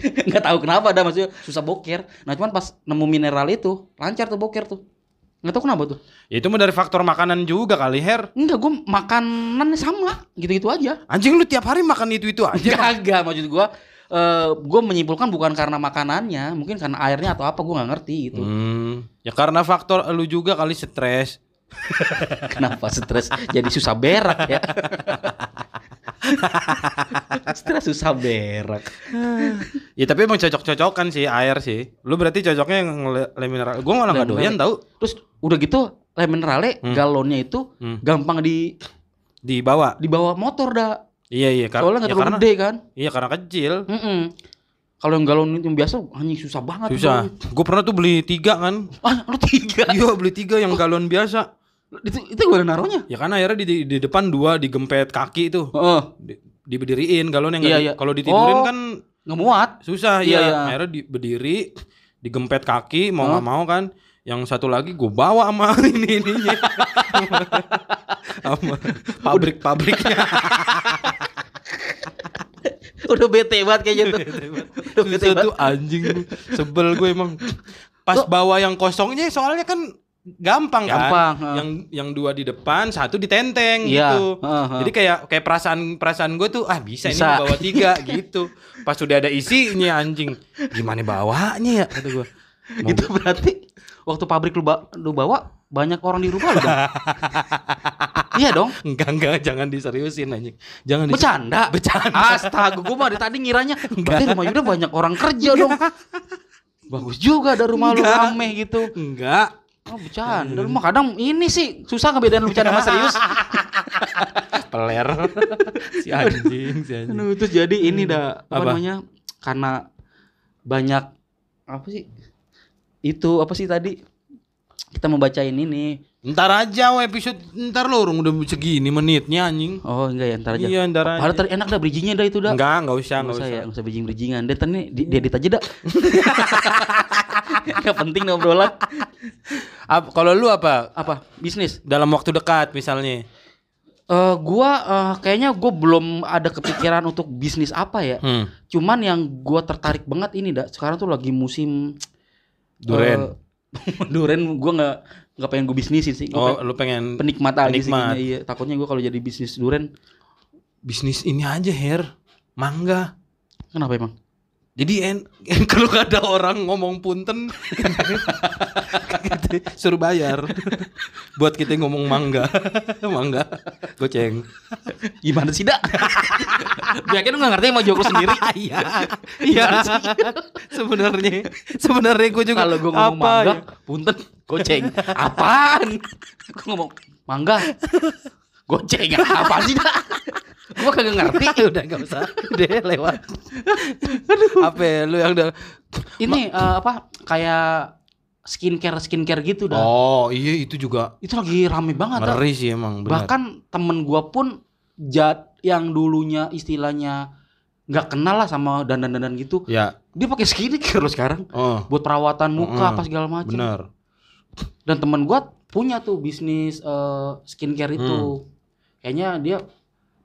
Nggak tahu kenapa ada maksudnya susah boker. Nah cuman pas nemu mineral itu lancar tuh boker tuh. Nggak tahu kenapa tuh. Ya itu mah dari faktor makanan juga kali Her. Enggak gua makanannya sama gitu-gitu aja. Anjing lu tiap hari makan itu-itu aja. Kagak maksud gua eh gua menyimpulkan bukan karena makanannya, mungkin karena airnya atau apa gua nggak ngerti gitu. Hmm, ya karena faktor lu juga kali stres. Kenapa stres jadi susah berak ya? stres susah berak. Ya tapi emang cocok-cocokan sih air sih. Lu berarti cocoknya yang le- mineral. Gua malah nggak doyan tahu Terus udah gitu le minerale Hmm. galonnya itu Hmm. gampang di di bawah. dibawa motor dah. Iya iya kar- Soalnya nggak ya terlalu karena gede kan. iya karena kecil. Mm-mm. Kalau yang galon yang biasa anjing susah banget. Susah. Gue pernah tuh beli tiga kan. Ah, lu tiga. Iya beli tiga yang galon biasa. Itu itu gimana naruhnya? Ya kan akhirnya di, di, di depan dua digempet kaki itu. Heeh. Di, diberdiriin galon yang Iya, iya. kalau ditidurin Oh. kan nggak muat. susah Iya, ya. iya. Akhirnya di, berdiri digempet kaki mau nggak mau kan. Yang satu lagi gue bawa sama ini sama pabrik-pabriknya. Udah bete banget kayaknya tuh. Udah bete banget. anjing. Sebel gue emang. Pas bawa yang kosongnya soalnya kan gampang, Gampang, kan. heeh. Yang yang dua di depan, satu di tenteng Iya, gitu. heeh, heeh. Jadi kayak kayak perasaan perasaan gue tuh ah bisa, Bisa. ini bawa tiga gitu. Pas sudah ada isinya anjing, gimana bawanya ya kata gue. Itu berarti waktu pabrik lu, ba- lu bawa banyak orang di rumah lu dong. iya dong. Enggak enggak jangan diseriusin anjing. Jangan Bercanda. Bercanda. Astaga, gua mah tadi ngiranya berarti rumah Yuda banyak orang kerja dong. Bagus juga ada rumah lu rame gitu. Enggak. Oh, bercanda. Lu mah kadang ini sih susah ngebedain lu bercanda sama serius. Peler. si anjing, si anjing. Aduh, terus jadi ini dah apa, Apa? namanya? Karena banyak apa sih? Itu apa sih tadi? Kita mau bacain ini. Ntar aja wah, episode ntar lo orang udah segini menitnya anjing. Oh, enggak ya, ntar aja. Iya, ntar aja. Padahal tadi enak dah bridgingnya dah itu dah. Enggak, enggak usah, Nggak enggak usah usah. ya, nggak usah bridging bridgingan. Dan nih di, diedit aja dah. Gak penting obrolan. Ap- kalau lu apa? Apa? Bisnis. Dalam waktu dekat misalnya. Eh gua eh, kayaknya gue belum ada kepikiran untuk bisnis apa ya. Hmm. Cuman yang gua tertarik banget ini dah. Sekarang tuh lagi musim Duren. eh, duren gua nggak nggak pengen gue bisnisin sih. Gua Oh, pengen lu pengen penikmat aja sih penikmat. kayaknya, iya. Takutnya gua kalau jadi bisnis duren bisnis ini aja, Her. Mangga. kenapa emang? Jadi en, kalau gak ada orang ngomong punten suruh bayar buat kita ngomong mangga mangga goceng Gimana sih dak? Biar lu nggak ngerti mau lu sendiri. iya iya sebenarnya sebenarnya gue juga Kalau gue ngomong apa mangga, ya? punten, goceng. Apaan? Gue ngomong mangga, goceng. Apa sih dah? Gue kagak ngerti. udah gak usah udah lewat apa ya, lu yang udah Ini eh, apa? Kayak skincare skincare gitu dah. oh iya itu juga Itu lagi rame banget. dah. ngeri sih emang benar Bahkan temen gua pun jat yang dulunya istilahnya nggak kenal lah sama dandan-dandan gitu. ya Dia pakai skincare loh sekarang oh buat perawatan muka Mm-mm. apa segala macam. benar Dan temen gua punya tuh bisnis eh, skincare itu. Hmm. Kayaknya dia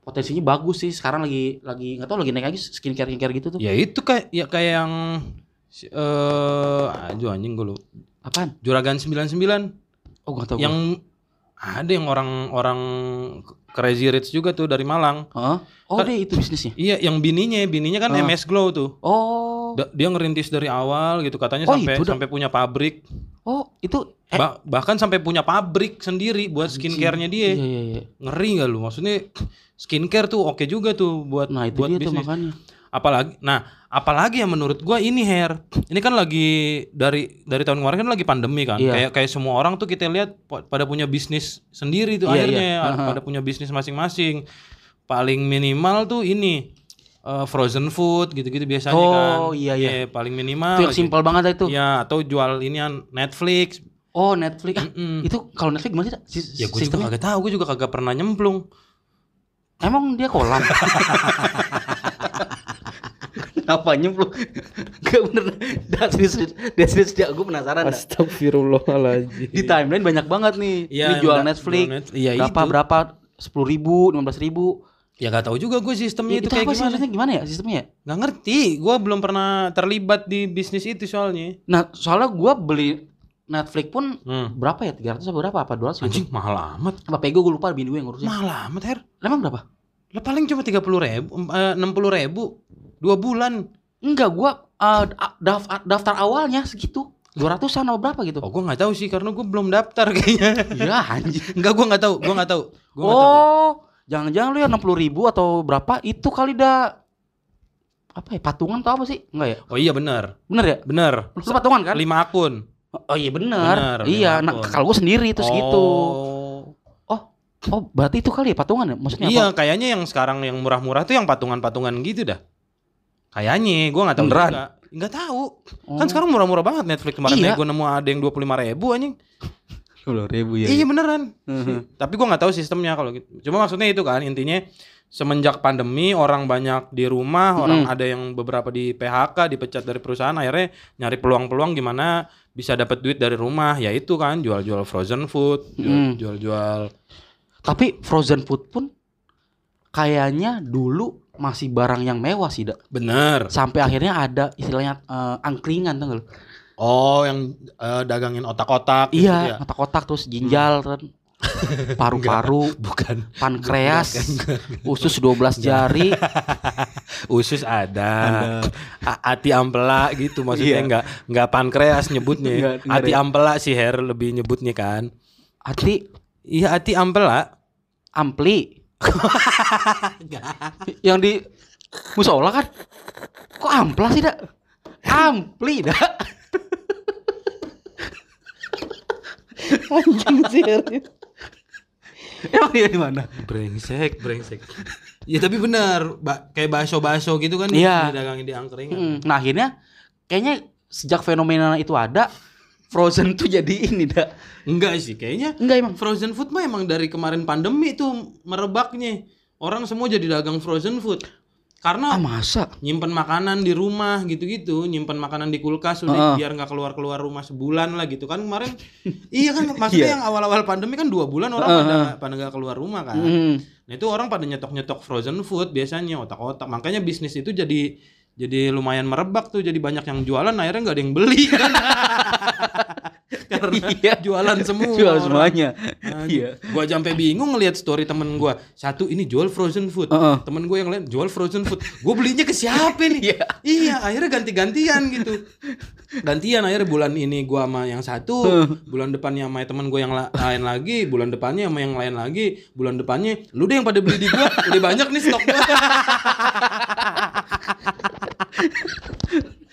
potensinya bagus sih. Sekarang lagi lagi nggak tahu lagi naik lagi skincare skincare gitu tuh. ya itu kayak ya kayak yang eh aduh anjing gue lu Apaan? Juragan 99 Oh nggak tahu. yang ada yang orang-orang crazy rich juga tuh dari Malang. Hah? Oh dia itu bisnisnya. Iya, yang bininya, bininya kan Ah. MS Glow tuh. Oh. Da- dia ngerintis dari awal gitu katanya Oh, sampai sampai punya pabrik. Oh itu. Eh, Ba- bahkan sampai punya pabrik sendiri buat skincare-nya dia. Iya iya iya. Ngeri gak lu? Maksudnya skincare tuh oke juga tuh buat Nah itu buat dia tuh bisnis. makanya. Apalagi nah, apalagi yang menurut gua ini hair. Ini kan lagi dari dari tahun kemarin kan lagi pandemi kan. Iya. Kayak kayak semua orang tuh kita lihat pa- pada punya bisnis sendiri tuh Iya, akhirnya iya. Pada punya bisnis masing-masing. Paling minimal tuh ini eh, frozen food gitu-gitu biasanya Oh, kan. iya, iya. paling minimal. Itu yang simpel banget itu. Ya, atau jual inian Netflix. Oh Netflix. Ah, Mm-mm. itu kalau Netflix gimana sih? Sis- Ya gue juga kagak tahu, gue juga kagak pernah nyemplung. Emang dia kolam. Apa nyemplung? Gak bener. Dah serius, dah serius dia gue penasaran. Astagfirullahaladzim. Di timeline banyak banget nih. Iya, Ini jual Netflix. jual Net- iya, berapa itu. berapa? Sepuluh ribu, lima belas ribu. Ya gak tahu juga gue sistemnya itu itu, kayak apa sih gimana. gimana ya sistemnya? ya? Nggak ngerti, gue belum pernah terlibat di bisnis itu soalnya. Nah soalnya gue beli Netflix pun Hmm. berapa ya? 300 atau berapa? Apa 200 gitu? Anjing mahal amat. Apa pego gue lupa bini gue yang ngurusin. Mahal amat Her. Emang berapa? Lah paling cuma tiga puluh ribu, enam puluh ribu, dua bulan. Enggak, gua uh, daftar, daftar awalnya segitu. 200-an atau berapa gitu. Oh gue nggak tahu sih karena gue belum daftar kayaknya. Iya anjing. Enggak gue nggak tahu, gue nggak tahu. Gua nggak tahu. Jangan-jangan lu ya 60 ribu atau berapa itu kali dah apa ya patungan atau apa sih? Enggak ya? Oh iya benar, Bener ya? benar. Lu patungan kan? Lima akun. Oh iya. Bener, iya, nah kalau gua sendiri terus gitu. Oh. Oh, oh berarti itu kali ya patungan ya? Maksudnya Iya, apa? kayaknya yang sekarang yang murah-murah tuh yang patungan-patungan gitu dah. Kayaknya, gue nggak tahu Beneran? juga. Nggak tahu. Oh. Kan sekarang murah-murah banget Netflix kemarin Iya. gue nemu ada yang dua puluh lima ribu anjing. 10 ribu Iya, beneran. Tapi gue nggak tahu sistemnya kalau gitu. Cuma maksudnya itu kan intinya semenjak pandemi orang banyak di rumah, orang Mm. ada yang beberapa di PHK, dipecat dari perusahaan, akhirnya nyari peluang-peluang gimana bisa dapat duit dari rumah, ya itu kan jual-jual frozen food, jual- jual-jual Tapi frozen food pun kayaknya dulu masih barang yang mewah sih, Dak. bener. Sampai akhirnya ada istilahnya eh, angkringan tuh. Oh, yang eh, dagangin otak-otak. gitu Iya, ya? kotak-kotak terus ginjal kan. Paru-paru, Bukan. pankreas, usus 12 jari. Usus ada. Hati ampela gitu maksudnya Iya. nggak nggak pankreas nyebutnya. Hati ada- ampela sih Her lebih nyebutnya kan. Hati Iya hati ampela. ampli. yang di musola kan. Kok ampla sih, Dak? Ampli, Dak. Anjing sih. Emang dia di mana? Brengsek, brengsek. Ya tapi benar, ba- kayak bakso-bakso gitu kan Iya. didagangin di angkringan. Mm, Nah, akhirnya kayaknya sejak fenomena itu ada, Frozen tuh jadi ini, Dak. Enggak sih, kayaknya Enggak emang. frozen food mah emang dari kemarin pandemi tuh merebaknya. Orang semua jadi dagang frozen food. Karena Ah, masa? nyimpen makanan di rumah gitu-gitu, nyimpen makanan di kulkas udah Heeh. biar nggak keluar-keluar rumah sebulan lah gitu kan kemarin. iya kan maksudnya Iya. yang awal-awal pandemi kan dua bulan orang Heeh, pada pada nggak keluar rumah kan. Mm. Nah itu orang pada nyetok-nyetok frozen food biasanya otak-otak. Makanya bisnis itu jadi jadi lumayan merebak tuh. Jadi banyak yang jualan akhirnya nggak ada yang beli kan. Karena Iya. jualan semua. Jual semuanya. Nah, Iya. Gua sampai bingung ngelihat story temen gua. Satu ini jual frozen food. Heeh. Temen gue yang lain jual frozen food. Gue belinya ke siapa nih? Iya. Iya, akhirnya ganti-gantian gitu. Gantian akhirnya bulan ini gua sama yang satu, bulan depannya sama temen gue yang la- lain lagi, bulan depannya sama yang lain lagi, bulan depannya lu deh yang pada beli di gua, udah banyak nih stok gua. フフフフ。